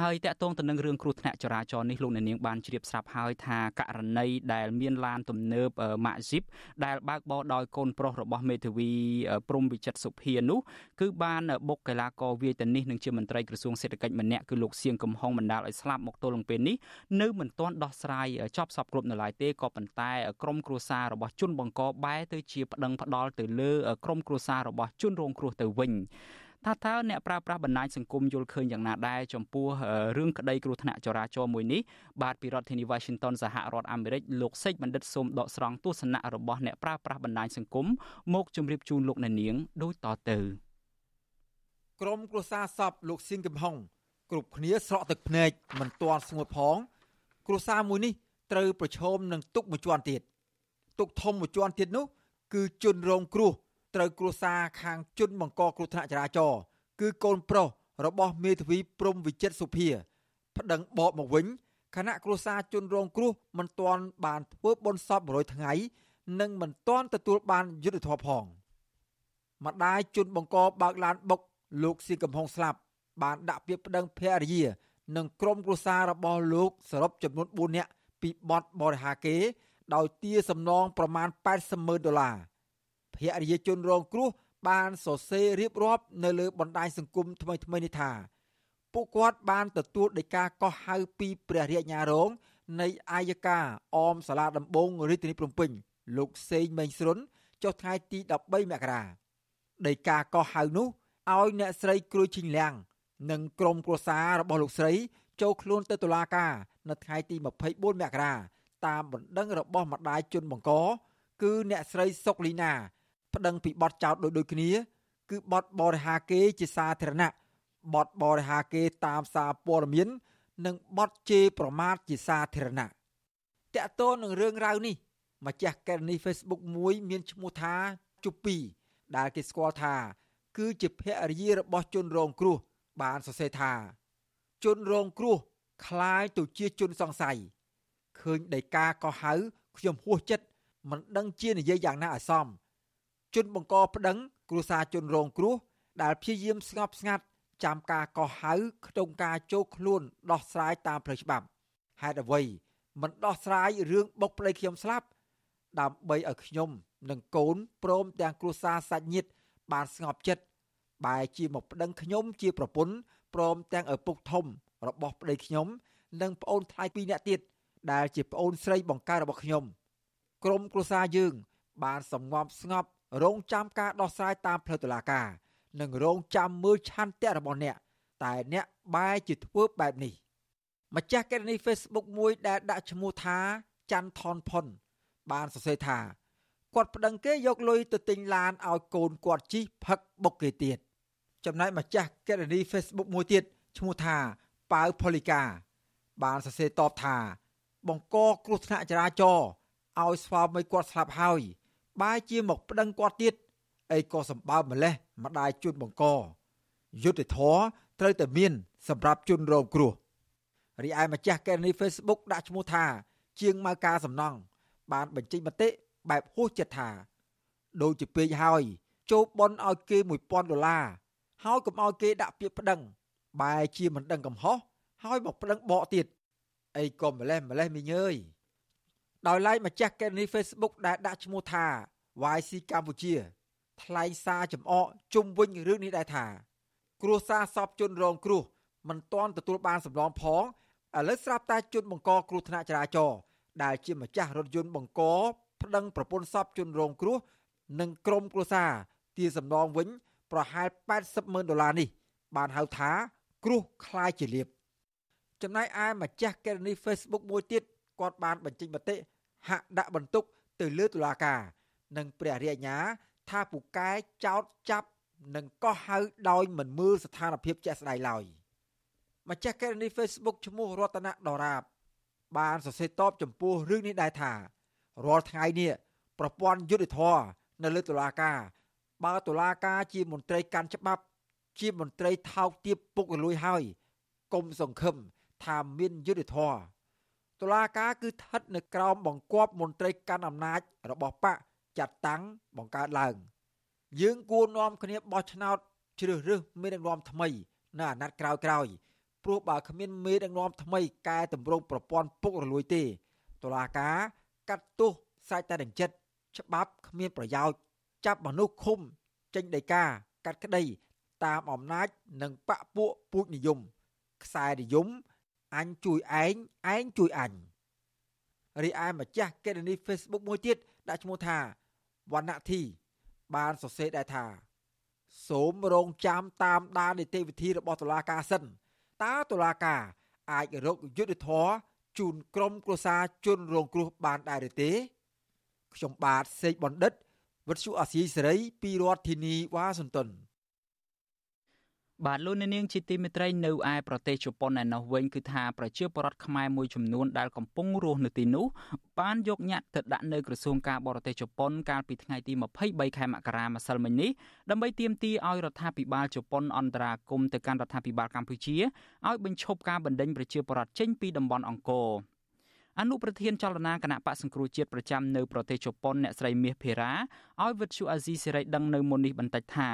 ហើយតកតងទៅនឹងរឿងគ្រោះថ្នាក់ចរាចរណ៍នេះលោកអ្នកនាងបានជ្រាបស្រាប់ហើយថាករណីដែលមានឡានទំនើបម៉ាក់ស៊ីបដែលបើកបរដោយកូនប្រុសរបស់មេធាវីព្រំវិចិត្រសុភានោះគឺបានបុកកីឡាករវាយទៅនេះនឹងជាមន្ត្រីក្រសួងសេដ្ឋកិច្ចម្នាក់គឺលោកសៀងកំហុងបណ្ដាលឲ្យស្លាប់មកទល់នឹងពេលនេះនៅមិនទាន់ដោះស្រាយចប់សពគ្រប់នៅឡើយទេក៏ប៉ុន្តែក្រមគ្រួសាររបស់ជនបង្កបែរទៅជាប្តឹងផ្ដាល់ទៅលើក្រមគ្រួសាររបស់ជនរងគ្រោះទៅវិញ ថាតើអ្នកប្រើប្រាស់បណ្ដាញសង្គមយល់ឃើញយ៉ាងណាដែរចំពោះរឿងក្តីគ្រោះថ្នាក់ចរាចរណ៍មួយនេះបាទពីរដ្ឋធានី Washington សហរដ្ឋអាមេរិកលោកសេចបណ្ឌិតសូមដកស្រង់ទស្សនៈរបស់អ្នកប្រើប្រាស់បណ្ដាញសង្គមមកជម្រាបជូនលោកអ្នកនាងដូចតទៅក្រុមគ្រួសារសពលោកសៀងកំហុងគ្រប់គ្នាស្រក់ទឹកភ្នែកមិនទាន់ស្ងួតផង គ្រួសារមួយនេះត្រូវប្រឈមនឹងទុកមួយជាន់ទៀតទុកធំមួយជាន់ទៀតនោះ គឺជនរងគ្រោះ ត្រូវគ្រួសារខាងជនបង្កគ្រោះថ្នាក់ចរាចរណ៍គឺកូនប្រុសរបស់មេធាវីព្រំវិចិត្រសុភាប្តឹងបកមកវិញគណៈគ្រួសារជនរងគ្រោះមិនទាន់បានធ្វើបុណ្យសព100ថ្ងៃនិងមិនទាន់ទទួលបានយុត្តិធម៌ផងម្ដាយជនបង្កបើកឡានបុកលោកស៊ីកំហុងស្លាប់បានដាក់ពាក្យប្តឹងភរិយា និងក្រុមគ្រួសាររបស់លោកសរុបចំនួន4នាក់ពីបទបរិហាគេ ដោយទារសំណងប្រមាណ80ម៉ឺនដុល្លារ ភរិយាជនរងគ្រោះបានសរសេររៀបរាប់នៅលើបណ្ដាញសង្គមថ្មីថ្មីនេះថាពួកគាត់បានទទួលដីកាកោះហៅពីព្រះរាជអាជ្ញារង នៃអាយកាអមសាលាដំបងរាជធានីភ្នំពេញលោកសេងមេងស្រុនចុះថ្ងៃទី13មករាដីកាកោះហៅនោះឲ្យអ្នកស្រីគ្រួយឈិញលៀងនិងក្រុមគ្រួសាររបស់លោកស្រី ចូលខ្លួនទៅតុលាការនៅថ្ងៃទី24មករាតាមបណ្ដឹងរបស់ម្ដាយជនបង្កគឺអ្នកស្រីសុកលីណា ប្តឹងពីបទចោទដូចដូចគ្នា គឺបទបរិហាគេជាសាធារណៈបទបរិហាគេតាមសារព័ត៌មាននិងបទជេរប្រមាថជាសាធារណៈតកតទៅនឹងរឿងរ៉ាវនេះម្ចាស់កេរនី Facebook មួយមានឈ្មោះថាជុពីដែលគេស្គាល់ថាគឺជាភរិយារបស់ជនរងគ្រោះបានសរសេរថាជនរងគ្រោះคล้ายទៅជាជនសង្ស័យឃើញដីកាក៏ហៅខ្ញុំហួសចិត្តមិនដឹងជានិយាយយ៉ាងណាឲ្យសម ជនបង្កប្តឹង គ្រួសារជនរងគ្រោះដែលព្យាយាមស្ងប់ស្ងាត់ចាំការកោះហៅក្នុងការចូលខ្លួនដោះស្រាយតាមផ្លូវច្បាប់ហេតុអ្វីមិនដោះស្រាយរឿងបុកប្តីខ្ញុំស្លាប់ដើម្បីឲ្យខ្ញុំនិងកូនព្រមទាំងគ្រួសារសាច់ញាតិបានស្ងប់ចិត្តបែរជាមកប្តឹងខ្ញុំជាប្រពន្ធព្រមទាំងឪពុកធំរបស់ប្តីខ្ញុំនិងប្អូនថ្លៃពីរនាក់ទៀតដែលជាប្អូនស្រីបង្ការរបស់ខ្ញុំ ក្រុមគ្រួសារយើង បានសំងំស្ងប់ រងចាំការដោះស្រាយតាមផ្លូវតុលាការ និងរងចាំមើលឆន្ទៈរបស់អ្នក តែអ្នកបែរជាធ្វើបែបនេះម្ចាស់កេរនី Facebook មួយដែលដាក់ឈ្មោះថាច័ន្ទថនផុន បានសរសេរថាគាត់ប្តឹងគេយកលុយទៅទិញឡានឲ្យកូនគាត់ជិះផឹកបុកគេទៀតចំណែកម្ចាស់កេរនី Facebook មួយទៀតឈ្មោះថាប៉ៅផូលីកា បានសរសេរតបថា បង្កគ្រោះថ្នាក់ចរាចរណ៍ឲ្យស្វាមីគាត់ស្លាប់ហើយ បែរជាមកប្តឹងគាត់ទៀតអីក៏សម្បើម្លេះម្ដាយជន់បង្កយុទ្ធធរត្រូវតែមាន សម្រាប់ជនរងគ្រោះរីឯម្ចាស់កេរនី Facebook ដាក់ឈ្មោះថា ជាងម៉ៅការសំណង់បានបញ្ចេញមតិបែបហួសចិត្តថាដូចជាពេកហើយចូលបន់ឲ្យគេ1000ដុល្លារហើយកុំឲ្យគេដាក់ពាក្យប្តឹង បែរជាមិនដឹងកំហុសហើយមកប្តឹងបកទៀតអីក៏ម្លេះម្លេះមីងអើយ ដោយឡែកម្ចាស់កេរនី Facebook ដែលដាក់ឈ្មោះថា YC កម្ពុជា ថ្លែងសារចំអកជុំវិញរឿងនេះដែរថា គ្រួសារសពជនរងគ្រោះមិនទាន់ទទួលបានសំឡងផងឥឡូវស្រាប់តែជនបង្កគ្រោះថ្នាក់ចរាចរណ៍ដែលជាម្ចាស់រថយន្តបង្កប្តឹងប្រពន្ធសពជនរងគ្រោះនិងក្រុមគ្រួសារទារសំណងវិញប្រហែល80ម៉ឺនដុល្លារនេះ បានហៅថាគ្រោះคล้ายជាលៀបចំណែកឯម្ចាស់កេរនី Facebook មួយទៀតគាត់បានបញ្ចេញមតិ ហាក់ដាក់បន្ទុកទៅលើតុលាការ និងព្រះរាជអាជ្ញាថាពូកែចោតចាប់និងកោះហៅដោយមិនមើលស្ថានភាពជាក់ស្ដែងឡើយម្ចាស់កេរនី Facebook ឈ្មោះរតនដរាប បានសរសេរតបចំពោះរឿងនេះដែរថារាល់ថ្ងៃនេះប្រព័ន្ធយុតិធធនៅលើតុលាការបើតុលាការជាមន្ត្រីកាន់ច្បាប់ ជាមន្ត្រីថោកទាបពុករលួយហើយកុំសង្ឃឹមថាមានយុតិធធ តុលាការគឺស្ថិតនៅក្រោមបង្គាប់មន្ត្រីកាន់អំណាចរបស់បកចាត់តាំងបង្កើតឡើង យើងគួរនាំគ្នាបោះឆ្នោតជ្រើសរើសមេដឹកនាំថ្មីនៅអាណត្តិក្រោយក្រោយព្រោះបើគ្មានមេដឹកនាំថ្មីកែតម្រង់ប្រព័ន្ធពុករលួយទេតុលាការកាត់ទោសសាច់តែនឹងចិត្តច្បាប់គ្មានប្រយោជន៍ចាប់មនុស្សឃុំចេញដីកាកាត់ក្តី តាមអំណាចនិងបពពួកពូជនិយមខ្សែនិយម អញជួយឯងឯងជួយអញរីឯម្ចាស់កេរនី Facebook មួយទៀតដាក់ឈ្មោះថាវណ្ណធី បានសរសេរដែរថា សូមរងចាំតាមដាននីតិវិធីរបស់តុលាការសិនតើតុលាការអាចរកយុត្តិធម៌ជូនក្រុមគ្រួសារជនរងគ្រោះបានដែរឬទេ ខ្ញុំបាទសេកបណ្ឌិតវិទ្យុអាស៊ីសេរីពីរដ្ឋធានីវ៉ាស៊ីនតោន បាទលោកអ្នកនាងជាទីមេត្រីនៅឯប្រទេសជប៉ុនឯណោះវិញគឺថាប្រជាពលរដ្ឋខ្មែរមួយចំនួនដែលកំពុងរស់នៅទីនោះបានយកញត្តិទៅដាក់នៅក្រសួងការបរទេសជប៉ុនកាលពីថ្ងៃទី23ខែមករាម្សិលមិញនេះដើម្បីទាមទារឲ្យរដ្ឋាភិបាលជប៉ុនអន្តរាគមន៍ទៅកាន់រដ្ឋាភិបាលកម្ពុជាឲ្យបញ្ឈប់ការបណ្តេញប្រជាពលរដ្ឋចេញពីតំបន់អង្គរ អនុប្រធានចលនាគណៈបកសង្គ្រោះជាតិប្រចាំនៅប្រទេសជប៉ុនអ្នកស្រីមាសភេរ៉ាឲ្យវិទ្យុអាស៊ីសេរីដឹងនៅមុននេះបន្តិចថា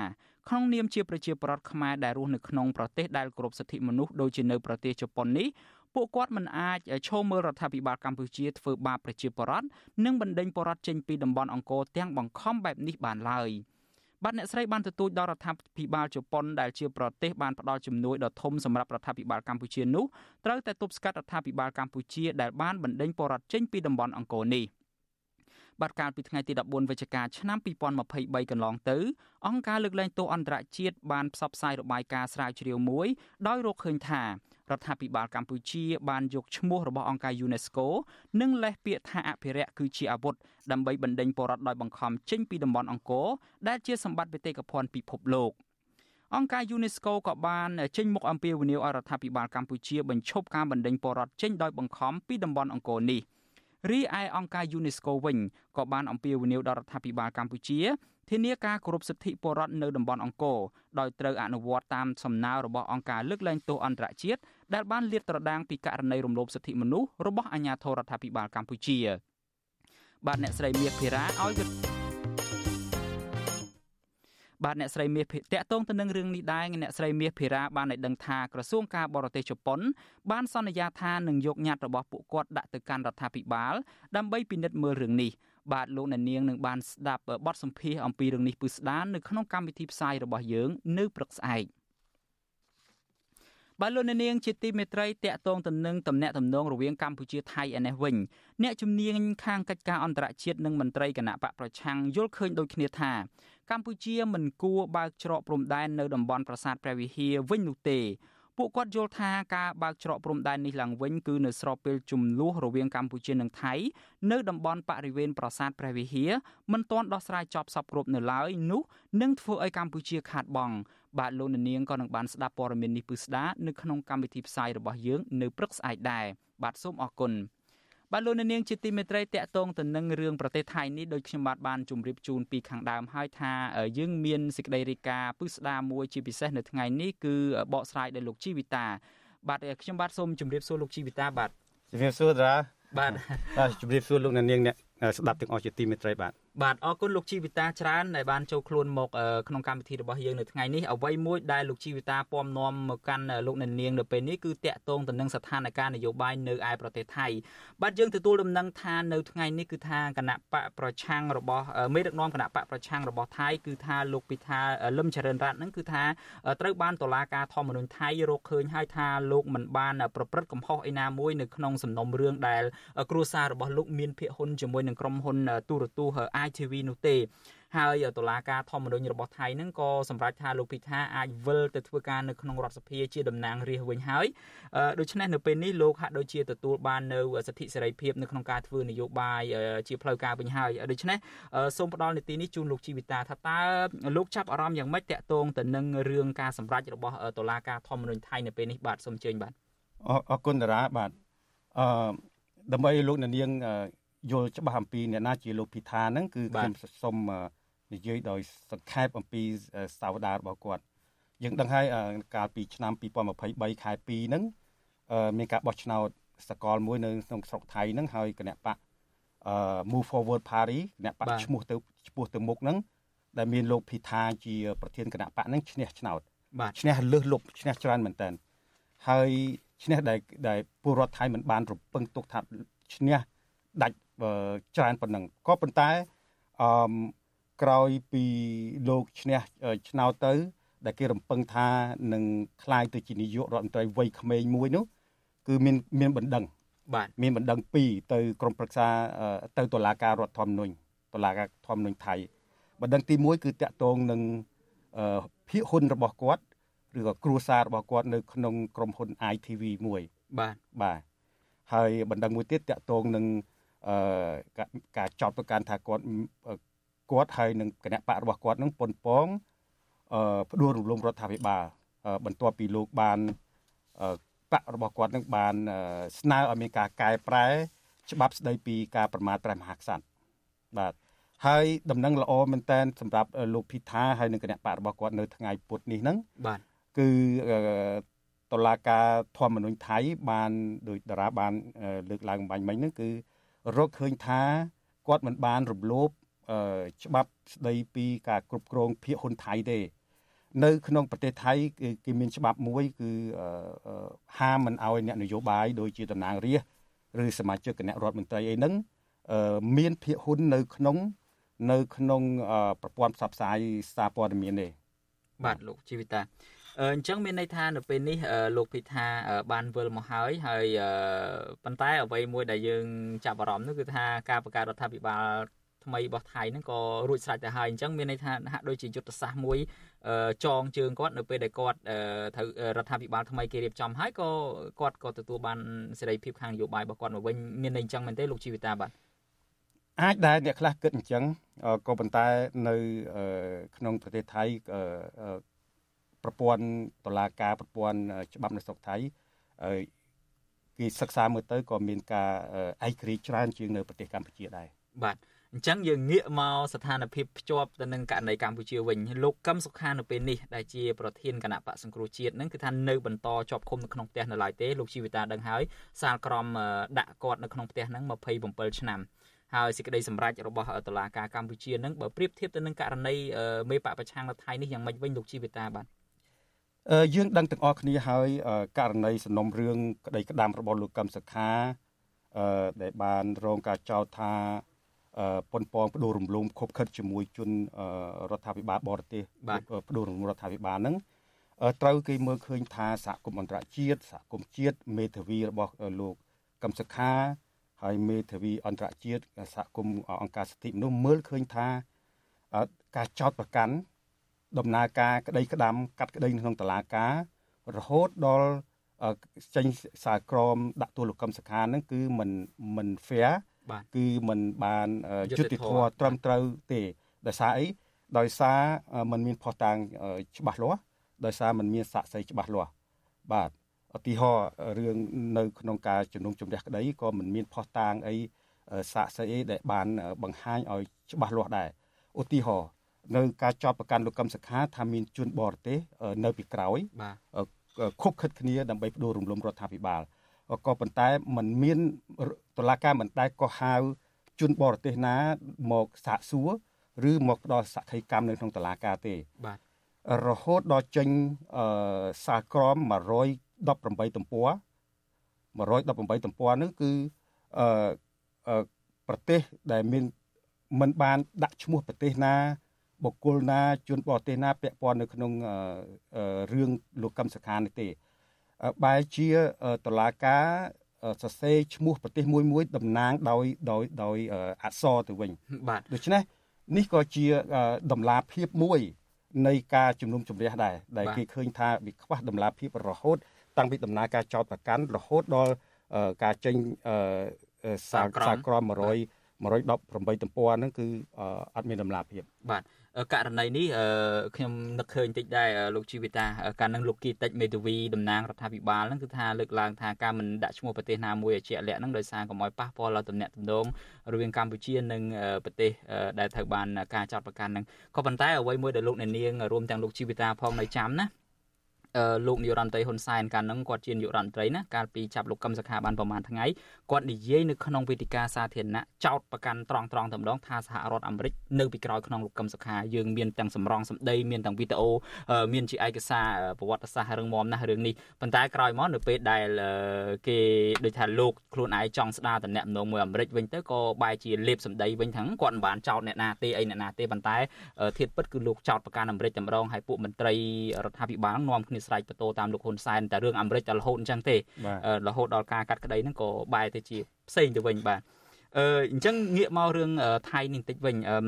ក្នុងនាមជាប្រជាពលរដ្ឋខ្មែរដែលរស់នៅក្នុងប្រទេសដែលគោរពសិទ្ធិមនុស្សដូចជានៅប្រទេសជប៉ុននេះពួកគាត់មិនអាចឈោមមើលរដ្ឋាភិបាលកម្ពុជាធ្វើបាបប្រជាពលរដ្ឋនិងបណ្ដេញពលរដ្ឋចេញពីតំបន់អង្គរទាំងបង្ខំបែបនេះបានឡើយ បាទអ្នកស្រីបានទទូចដល់រដ្ឋាភិបាលជប៉ុនដែលជាប្រទេសបានផ្ដល់ជំនួយដ៏ធំសម្រាប់រដ្ឋាភិបាលកម្ពុជានោះត្រូវតែទប់ស្កាត់រដ្ឋាភិបាលកម្ពុជាដែលបានបណ្ដេញពលរដ្ឋចេញពីតំបន់អង្គរនេះ។បាទកាលពីថ្ងៃទី14វិច្ឆិកាឆ្នាំ2023កន្លងទៅអង្គការលើកលែងទោសអន្តរជាតិបានផ្សព្វផ្សាយរបាយការណ៍ស្រាវជ្រាវមួយដោយរកឃើញថា រដ្ឋាភិបាលកម្ពុជាបានយកឈ្មោះរបស់អង្គការ UNESCO និងលេសពាក្យថាអភិរក្សគឺជាអាវុធដើម្បីបណ្ដេញពលរដ្ឋដោយបង្ខំចេញពីតំបន់អង្គរដែលជាសម្បត្តិបេតិកភណ្ឌពិភពលោកអង្គការ UNESCO ក៏បានចេញមុខអំពាវនាវឲ្យរដ្ឋាភិបាលកម្ពុជាបញ្ឈប់ការបណ្ដេញពលរដ្ឋចេញដោយបង្ខំពីតំបន់អង្គរនេះ។រីឯអង្គការ UNESCO វិញក៏បានអំពាវនាវដល់រដ្ឋាភិបាលកម្ពុជាធានាការគោរពសិទ្ធិពលរដ្ឋនៅតំបន់អង្គរដោយត្រូវអនុវត្តតាមសំណើរបស់អង្គការលើកលែងទោសអន្តរជាតិ ដែលបានលាតត្រដាងពីករណីរំលោភសិទ្ធិមនុស្សរបស់អាជ្ញាធររដ្ឋាភិបាលកម្ពុជា បាទអ្នកស្រីមាសភិរាឲ្យបាទអ្នកស្រីមាសតកតងទៅនឹងរឿងនេះដែរអ្នកស្រីមាសភិរាបានឲ្យដឹងថាក្រសួងការបរទេសជប៉ុន បានសន្យាថានឹងយកញត្តិរបស់ពួកគាត់ដាក់ទៅកាន់រដ្ឋាភិបាលដើម្បីពិនិត្យមើលរឿងនេះបាទលោកអ្នកនាងនឹងបានស្ដាប់បទសម្ភាសអំពីរឿងនេះពឹស្ដាននៅក្នុងកម្មវិធីផ្សាយរបស់យើង នៅព្រឹកស្អែក។ បាទលោកអ្នកនាងជាទីមេត្រីតកតងទៅនឹងតំណែងតំណងរវាងកម្ពុជាថៃឯនេះវិញអ្នកជំនាញខាងកិច្ចការអន្តរជាតិនិងមន្ត្រីគណៈបកប្រឆាំងយល់ឃើញដូចគ្នាថាកម្ពុជាមិនគួរបើកច្រកព្រំដែននៅតំបន់ប្រាសាទព្រះវិហារវិញនោះទេ ពួកគាត់យល់ថាការបើកច្រកព្រំដែននេះឡើងវិញគឺនៅស្របពេលជំនួសរវាងកម្ពុជានិងថៃនៅតំបន់បរិវេណប្រាសាទព្រះវិហារមិនទាន់ដោះស្រាយចប់សពគ្រប់នៅឡើយនោះនឹងធ្វើឲ្យកម្ពុជាខាតបង់បាទលោកនាងក៏នឹងបានស្ដាប់ព័ត៌មាននេះពឹស្ដានៅក្នុងកម្មវិធីផ្សាយរបស់យើងនៅព្រឹកស្អែកដែរបាទសូមអរគុណ បាទលោកនាងជាទីមេត្រីតកតងទៅនឹងរឿងប្រទេសថៃនេះដូចខ្ញុំបាទបានជម្រាបជូនពីខាងដើមហើយថាយើងមានសេចក្តីរាយការណ៍ពឹស្ដាមួយជាពិសេសនៅថ្ងៃនេះគឺបកស្រាយដោយលោកជីវិតាបាទខ្ញុំបាទសូមជម្រាបសួរលោកជីវិតាបាទជំរាបសួរតារាបាទជំរាបសួរលោកនាងអ្នកស្ដាប់ទាំងអស់ជាទីមេត្រីបាទ បាទអរគុណលោកជីវិតាច្រើនដែលបានចូលខ្លួនមកក្នុងកម្មវិធីរបស់យើងនៅថ្ងៃនេះអ្វីមួយដែលលោកជីវិតាពំនាំមកកាន់លោកអ្នកនាងនៅពេលនេះគឺតាក់ទងទៅនឹងស្ថានភាពនយោបាយនៅឯប្រទេសថៃបាទយើងទទួលដំណឹងថានៅថ្ងៃនេះគឺថាគណៈបកប្រឆាំងរបស់មេដឹកនាំគណៈបកប្រឆាំងរបស់ថៃគឺថាលោកពិថាលឹមចរិនរ័ត្នហ្នឹងគឺថាត្រូវបានតុលាការធម្មនុញ្ញថៃរកឃើញហើយថាលោកមិនបានប្រព្រឹត្តកំហុសឯណាមួយនៅក្នុងសំណុំរឿងដែលគ្រួសាររបស់លោកមានភាគហ៊ុនជាមួយនឹងក្រុមហ៊ុនទូរទស្សន៍ ITV នោះទេហើយតុលាការធម្មនុញ្ញរបស់ថៃហ្នឹងក៏សម្រេចថាលោកពិថាអាចវិលទៅធ្វើការនៅក្នុងរដ្ឋសភាជាតំណាងរាស្ត្រវិញហើយដូច្នេះនៅពេលនេះលោកហាក់ដូចជាទទួលបាននៅសិទ្ធិសេរីភាពនៅក្នុងការធ្វើនយោបាយជាផ្លូវការវិញហើយដូច្នេះសូមផ្ដល់នីតិនេះជូនលោកជីវិតាថាតើលោកចាប់អារម្មណ៍យ៉ាងម៉េចតាក់ទងទៅនឹងរឿងការសម្រេចរបស់តុលាការធម្មនុញ្ញថៃនៅពេលនេះបាទសូមអញ្ជើញបាទអរគុណតារាបាទអឺដើម្បីលោកនាង យល់ច្បាស់អំពីអ្នកណាជាលោកពិថាហ្នឹងគឺខ្ញុំសូមនិយាយដោយសង្ខេបអំពីសាវតារបស់គាត់យើងដឹងហើយកាលពីឆ្នាំ2023ខែ2ហ្នឹងមានការបោះឆ្នោតសកលមួយនៅក្នុងស្រុកថៃហ្នឹងហើយគណៈបក Move Forward Party គណៈបកឈ្មោះទៅឈ្មោះទៅមុខហ្នឹងដែលមានលោកភីថាជាប្រធានគណៈបកហ្នឹងឈ្នះឆ្នោតឈ្នះលើសលប់ឈ្នះច្រើនមែនតើហើយឈ្នះដែលដែលពលរដ្ឋថៃមិនបានរំពឹងទុកថាឈ្នះ ដាច់ច្រើនប៉ុណ្ណឹងក៏ប៉ុន្តែអឺក្រោយពីលោកឈ្នះឆ្នោតទៅ ដែលគេរំពឹងថានឹងคล้ายទៅជានាយករដ្ឋមន្ត្រីវ័យក្មេងមួយនោះគឺមានមានបណ្ដឹងបាទមានបណ្ដឹង2ទៅក្រមប្រឹក្សាទៅតុលាការរដ្ឋធម្មនុញ្ញតុលាការធម្មនុញ្ញថៃបណ្ដឹងទី1គឺតាក់ទងនឹងភាគហ៊ុនរបស់គាត់ឬក៏គ្រួសាររបស់គាត់នៅក្នុងក្រុមហ៊ុន ITV មួយបាទបាទហើយបណ្ដឹងមួយទៀតតាក់ទងនឹង អឺការចោទប្រកាន់ថាគាត់គាត់ហើយនឹងគណៈបករបស់គាត់នឹងប៉ុនប៉ងអឺផ្ដួលរំលំរដ្ឋាភិបាលបន្ទាប់ពីលោកបានបករបស់គាត់នឹងបានស្នើឲ្យមានការកែប្រែ ច្បាប់ស្ដីពីការប្រមាថព្រះមហាក្សត្របាទហើយដំណឹងល្អមែនតែនសម្រាប់លោកភីថាហើយនឹងគណៈបករបស់គាត់នៅថ្ងៃពុធនេះហ្នឹងបាទគឺតឡាការធម្មនុញ្ញថៃបានដោយតារាបានលើកឡើងបាញ់មិញហ្នឹងគឺ រកឃើញថាគាត់មិនបានរំលោភច្បាប់ស្ដីពីការគ្រប់គ្រងភាគហ៊ុនថៃទេ នៅ ក្នុងប្រទេសថៃគឺគេមានច្បាប់មួយគឺហាមមិនឲ្យអ្នកនយោបាយដូចជាតំណាងរាស្ត្រឬសមាជិកគណៈរដ្ឋមន្ត្រីអីហ្នឹងមានភាគហ៊ុននៅក្នុង នៅ ក្នុងប្រព័ន្ធផ្សព្វផ្សាយសារព័ត៌មានទេបាទលោកជីវិតា អញ្ចឹងមានន័យថានៅពេលនេះលោកភិថាបានវិលមកហើយហើយប៉ុន្តែអ្វីមួយដែលយើងចាប់អារម្មណ៍នោះគឺថាការបង្កើតរដ្ឋាភិបាលថ្មីរបស់ថៃហ្នឹងក៏រួចស្រេចទៅហើយអញ្ចឹងមានន័យថាហាក់ដូចជាយុទ្ធសាស្ត្រមួយចងជើងគាត់នៅពេលដែលគាត់ត្រូវរដ្ឋាភិបាលថ្មីគេរៀបចំហើយក៏គាត់ក៏ទទួលបានសេរីភាពខាងនយោបាយរបស់គាត់មកវិញមានន័យអញ្ចឹងមែនទេលោកជីវិតាបាទអាចដែរអ្នកខ្លះគិតអញ្ចឹងក៏ប៉ុន្តែនៅក្នុងប្រទេសថៃ ប្រព័ន្ធតឡាការប្រព័ន្ធច្បាប់នៅស្រុកថៃគេសិក្សាមើលទៅក៏មានការឯករាជ្យច្រើនជាងនៅប្រទេសកម្ពុជាដែរបាទអញ្ចឹងយើងងាកមកស្ថានភាពភ្ជាប់ទៅនឹងករណីកម្ពុជាវិញលោកកឹមសុខានៅពេលនេះដែលជាប្រធានគណៈបកសង្គ្រោះជាតិនឹងគឺថានៅបន្តជាប់ឃុំនៅក្នុងផ្ទះនៅឡើយទេលោកជីវិតាដឹងហើយសាលក្រមដាក់គាត់នៅក្នុងផ្ទះហ្នឹង27ឆ្នាំហើយសេចក្តីសម្រេចរបស់តុលាការកម្ពុជានឹងបើប្រៀបធៀបទៅនឹងករណីមេបកប្រឆាំងនៅថៃនេះយ៉ាងម៉េចវិញលោកជីវិតាបាទ យើងដឹងទាំងអស់គ្នាហើយករណីសំណុំរឿងក្តីក្តាមរបស់លោកកឹមសុខាដែលបានរងការចោទថាប៉ុនប៉ងបដូររំលំខົບខិតជាមួយជនរដ្ឋាភិបាលបរទេសបដូររំលំរដ្ឋាភិបាលហ្នឹងត្រូវគេមើលឃើញថាសហគមន៍អន្តរជាតិសហគមន៍ជាតិមេធាវីរបស់លោកកឹមសុខាហើយមេធាវីអន្តរជាតិសហគមន៍អង្គការសិទ្ធិមនុស្សមើលឃើញថាការចោទប្រកាន់ ដំណើរការក្តីក្តាំកាត់ក្តីក្នុងតឡាការរហូតដល់ចេញសារក្រមដាក់ទោសលោកកឹមសុខានឹងគឺមិនមិន fair គឺមិនបានយុត្តិធម៌ត្រឹមត្រូវទេដោយសារអីដោយសារมันមានផុសតាងច្បាស់លាស់ដោយសារมันមានសាក្សីច្បាស់លាស់បាទឧទាហរណ៍រឿងនៅក្នុងការជំនុំជម្រះក្តីក៏មិនមានផុសតាងអីសាក្សីអីដែលបានបង្ហាញឲ្យច្បាស់លាស់ដែរឧទាហរណ៍ នៅការចោទប្រកាន់លោកកឹមសុខាថាមានជនបរទេសនៅពីក្រោយខុបខិតគ្នាដើម្បីបដូររំលំរដ្ឋាភិបាលក៏ប៉ុន្តែมันមានតឡាការមិនដែលក៏ហៅជនបរទេសណាមកសាកសួរឬមកផ្ដល់សក្ខីកម្មនៅក្នុងតឡាការទេបាទរហូតដល់ចេញអឺសារក្រម118ទំព័រ118ទំព័រនោះគឺអឺប្រទេសដែលមានមិនបានដាក់ឈ្មោះប្រទេសណា បុគ្គលណាជនបរទេសណាពាក់ព័ន្ធនៅក្នុងរឿងលោកកឹមសុខានេះទេបែរជាតឡាការសរសេរឈ្មោះប្រទេសមួយមួយតំណាងដោយដោយដោយអក្សរទៅវិញបាទដូច្នេះនេះក៏ជាដំណាភាពមួយ នៃការជំនុំជម្រះដែរដែលគេឃើញថាវាខ្វះដំណាភាពរហូត តាំងពីដំណើរការចោតប្រកាន់រហូតដល់ការចេញសារសារក្រម100 118ទំព័រហ្នឹងគឺអត់មានដំណាភាពបាទ ករណីនេះខ្ញុំនឹកឃើញតិចដែរលោកជីវិតាកាលនឹងលោកគីតិចមេធាវីតំណាងរដ្ឋាភិបាលហ្នឹងគឺថាលើកឡើងថាការមិនដាក់ឈ្មោះប្រទេសណាមួយឲ្យជាក់លាក់ហ្នឹងដោយសារកុំឲ្យប៉ះពាល់ដល់ទំនាក់ទំនងរវាងកម្ពុជានិងប្រទេសដែលត្រូវបានការចាត់ប្រកាន់ហ្នឹងក៏ប៉ុន្តែអ្វីមួយដែលលោកអ្នកនាងរួមទាំងលោកជីវិតាផងនៅចាំណាលោកនាយរដ្ឋមន្ត្រីហ៊ុនសែនកាលហ្នឹងគាត់ជានាយករដ្ឋមន្ត្រីណាកាលពីចាប់លោកកឹមសុខាបានប្រហែលថ្ងៃ គាត់និយាយនៅក្នុងវេទិកាសាធារណៈចោតប្រកាន់ត្រង់ត្រង់តែម្ដងថាសហរដ្ឋអាមេរិកនៅពីក្រោយខ្នងលោកកឹមសុខាយើងមានទាំងសម្រងសម្ដីមានទាំងវីដេអូមានជាឯកសារប្រវត្តិសាស្ត្ររឹងមាំណាស់រឿងនេះប៉ុន្តែក្រោយមកនៅពេលដែលគេដូចថាលោកខ្លួនឯងចង់ស្ដារតំណែងមួយអាមេរិកវិញទៅក៏បែរជាលេបសម្ដីវិញហ្នឹងគាត់មិនបានចោតអ្នកណាទេអីអ្នកណាទេប៉ុន្តែធៀបពិតគឺលោកចោតប្រកាន់អាមេរិកតែម្ដងហើយពួកមន្ត្រីរដ្ឋាភិបាលនាំគ្នាស្រែកបន្ទោតាមលោកហ៊ុនសែនតែរឿងអាមេរិកតែរហូតអញ្ចឹងទេរហូតដល់ការកាត់ក្តីហ្នឹងក៏បែរទៅជាផ្សេងទៅវិញបាទអឺអញ្ចឹងងាកមករឿងថៃនេះបន្តិចវិញអឺ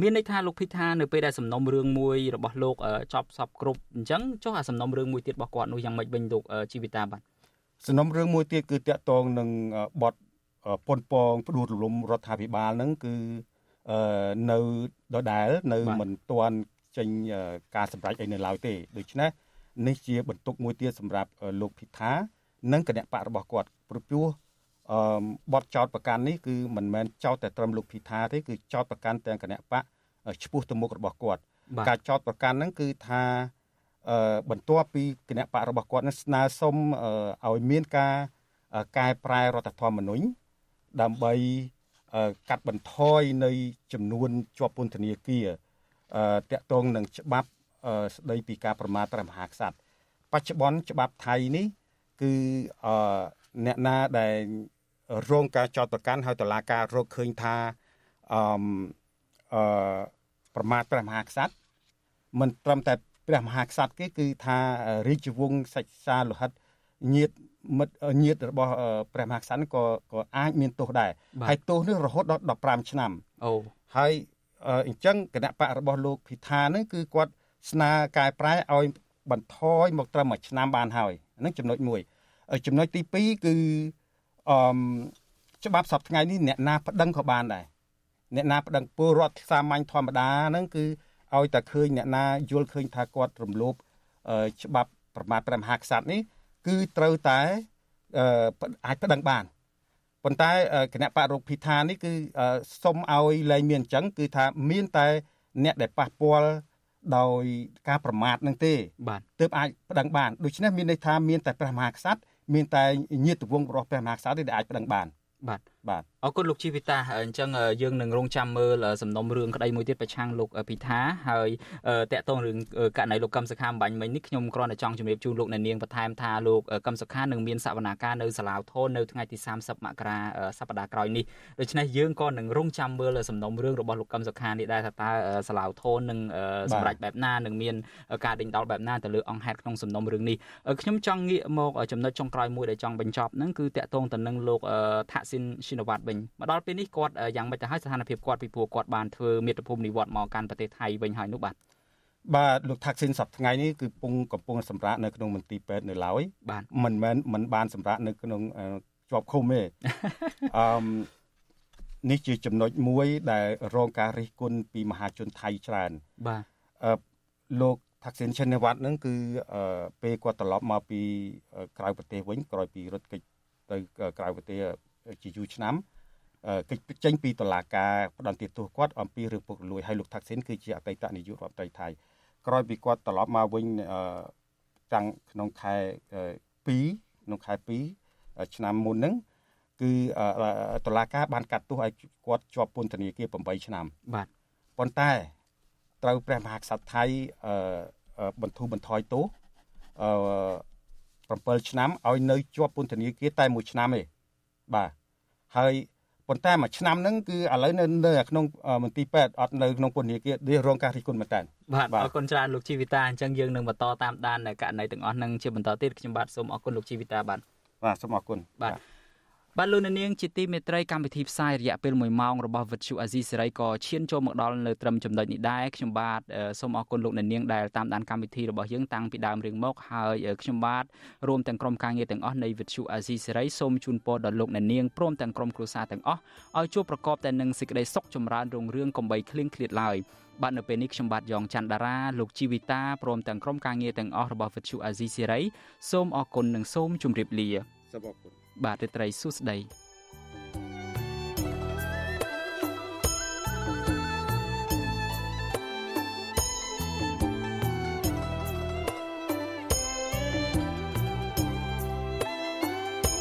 មានន័យថាលោកភិថានៅពេលដែលសំណុំរឿងមួយរបស់លោកចប់សពគ្រប់អញ្ចឹងចុះអាសំណុំរឿងមួយទៀតរបស់គាត់នោះយ៉ាងម៉េចវិញលោកជីវិតាបាទសំណុំរឿងមួយទៀតគឺតាក់ទងនឹងបទប៉ុនប៉ងផ្ដួលរំលំរដ្ឋាភិបាលហ្នឹងគឺនៅដដែលនៅមិនទាន់ចេញការសម្រេចអីនៅឡើយទេដូច្នេះនេះជាបន្ទុកមួយទៀតសម្រាប់លោកភិថា និងគណៈបករបស់គាត់ព្រោះ អឺបទចោតប្រកាន់នេះគឺមិនមែនចោតតែត្រឹមលោកភិថាទេគឺចោតប្រកាន់ទាំងគណៈបកឈ្មោះទៅមុខរបស់គាត់ការចោតប្រកាន់ហ្នឹងគឺថាអឺបន្ទាប់ពីគណៈបករបស់គាត់នឹងស្នើសុំឲ្យមានការកែប្រែរដ្ឋធម្មនុញ្ញដើម្បីកាត់បន្ថយនៃចំនួនជាប់ពន្ធនាគារអឺតកតងនឹងច្បាប់ស្ដីពីការប្រមាថព្រះមហាក្សត្របច្ចុប្បន្នច្បាប់ថៃនេះគឺអឺ អ្នកណាដែលរងការចោទប្រកាន់ហើយតុលាការរកឃើញថាអឺអឺប្រមាថព្រះមហាក្សត្រមិនត្រឹមតែព្រះមហាក្សត្រគេគឺថារាជវង្សសេចក្សាលោហិតញាតមិត្តញាតរបស់ព្រះមហាក្សត្រក៏ក៏អាចមានទោសដែរហើយទោសនេះរហូតដល់15ឆ្នាំអូហើយអញ្ចឹងគណៈបករបស់លោកភិថានេះគឺគាត់ស្នើកែប្រែឲ្យបន្ថយមកត្រឹមមួយឆ្នាំបានហើយហ្នឹងចំណុចមួយ ចំណុចទី2គឺអឺច្បាប់សពថ្ងៃនេះអ្នកណាប្តឹងក៏បានដែរអ្នកណាប្តឹងពលរដ្ឋសាមញ្ញធម្មតាហ្នឹងគឺឲ្យតែឃើញអ្នកណាយល់ឃើញថាគាត់រំលោភច្បាប់ប្រមាថព្រះមហាក្សត្រនេះ គឺត្រូវតែអាចប្តឹងបានប៉ុន្តែគណៈបរិរុភិថានេះគឺសុំឲ្យលែងមានអញ្ចឹងគឺថាមានតែអ្នកដែលប៉ះពាល់ដោយការប្រមាថនឹងទេ បាទទើបអាចប្តឹងបានដូច្នេះមានន័យថាមានតែព្រះមហាក្សត្រ មានតែញាតិវង្សរបស់ព្រះមហាក្សត្រទេដែលអាចប្តឹងបានបាទបាទ អរគុណលោកជីវិតាអញ្ចឹងយើងនឹងរងចាំមើលសំណុំរឿងក្តីមួយទៀតប្រឆាំងលោកពិថាហើយតកតងរឿងករណីលោកកឹមសុខាអំបញ្ញមិញនេះខ្ញុំគ្រាន់តែចង់ជម្រាបជូនលោកអ្នកនាងបន្ថែមថាលោកកឹមសុខានឹងមានសវនាការនៅសាឡាវថននៅថ្ងៃទី30មករាសប្តាហ៍ក្រោយនេះដូច្នេះយើងក៏នឹងរងចាំមើលសំណុំរឿងរបស់លោកកឹមសុខានេះដែរថាតើសាឡាវថននឹងសម្រេចបែបណានឹងមានការដេញដោលបែបណាទៅលើអង្គហេតុក្នុងសំណុំរឿងនេះខ្ញុំចង់ងាកមកចំណុចចុងក្រោយមួយដែលចង់បញ្ចប់ហ្នឹងគឺតកតងទៅនឹងលោកថាក់ស៊ីនឈីណវ៉ាត់វិញមកដល់ពេលនេះគាត់យ៉ាងម៉េចទៅហើយស្ថានភាពគាត់ពីព្រោះគាត់បានធ្វើមាតុភូមិនិវត្តមកកាន់ប្រទេសថៃវិញហើយនោះបាទបាទលោកថាក់ស៊ីនសប្តាហ៍ថ្ងៃនេះគឺពងកំពុងសម្រាប់នៅក្នុងមន្ទីរពេទ្យនៅឡើយបាទមិនមែនមិនបានសម្រាប់នៅក្នុងជាប់ឃុំទេអឺនេះជាចំណុចមួយដែលរងការរិះគន់ពីមហាជនថៃច្រើនបាទអឺលោកថាក់ស៊ីនឈិនវត្តនឹងគឺពេលគាត់ត្រឡប់មកពីក្រៅប្រទេសវិញក្រោយពីរត់គេចទៅក្រៅប្រទេសជាយូរឆ្នាំកិ ច្ចចេញពីតុលាការផ្ដន្ទាទោសគាត់អំពីរឿងពុករលួយហើយលោកថាក់ស៊ីនគឺជាអតីតនាយករដ្ឋមន្ត្រីថៃក្រោយពីគាត់ត្រឡប់មកវិញតាំងក្នុងខែ2ក្នុងខែ2ឆ្នាំមុនហ្នឹងគឺតុលាការបានកាត់ទោសឲ្យគាត់ជាប់ពន្ធនាគារ8ឆ្នាំបាទប៉ុន្តែត្រូវព្រះមហាក្សត្រថៃបន្ធូរបន្ថយទោសអឺ7ឆ្នាំឲ្យនៅជាប់ពន្ធនាគារតែ1ឆ្នាំទេបាទហើយ ប៉ុន្តែមួយឆ្នាំហ្នឹងគឺឥឡូវនៅនៅក្នុងមន្ទីរពេទ្យអត់នៅក្នុងពន្ធនាគារនេះរងការរិះគន់មែនតើបាទអរគុណច្រើនលោកជីវិតាអញ្ចឹងយើងនឹងបន្តតាមដានករណីទាំងអស់ហ្នឹងជាបន្តទៀតខ្ញុំបាទសូមអរគុណលោកជីវិតាបាទបាទសូមអរគុណបាទ បាទលោកអ្នកនាងជាទីមេត្រីកម្មវិធីផ្សាយរយៈពេល1ម៉ោងរបស់វិទ្យុអាស៊ីសេរីក៏ឈានចូលមកដល់នៅត្រឹមចំណុចនេះដែរខ្ញុំបាទសូមអរគុណលោកអ្នកនាងដែលតាមដានកម្មវិធីរបស់យើងតាំងពីដើមរឿងមកហើយខ្ញុំបាទរួមទាំងក្រុមការងារទាំងអស់នៃវិទ្យុអាស៊ីសេរីសូមជូនពរដល់លោកអ្នកនាងព្រមទាំងក្រុមគ្រួសារទាំងអស់ឲ្យជួបប្រកបតែនឹងសេចក្តីសុខចម្រើនរុងរឿងកំបីគ្លៀងគ្លាតឡើយបាទនៅពេលនេះខ្ញុំបាទយ៉ងច័ន្ទដារាលោកជីវិតាព្រមទាំងក្រុមការងារទាំងអស់របស់វិទ្យុអាស៊ីសេរីសូមអរគុណនិងសូមជម្រាបលាសូមអរគុណ បាទរីត្រីសួស្តី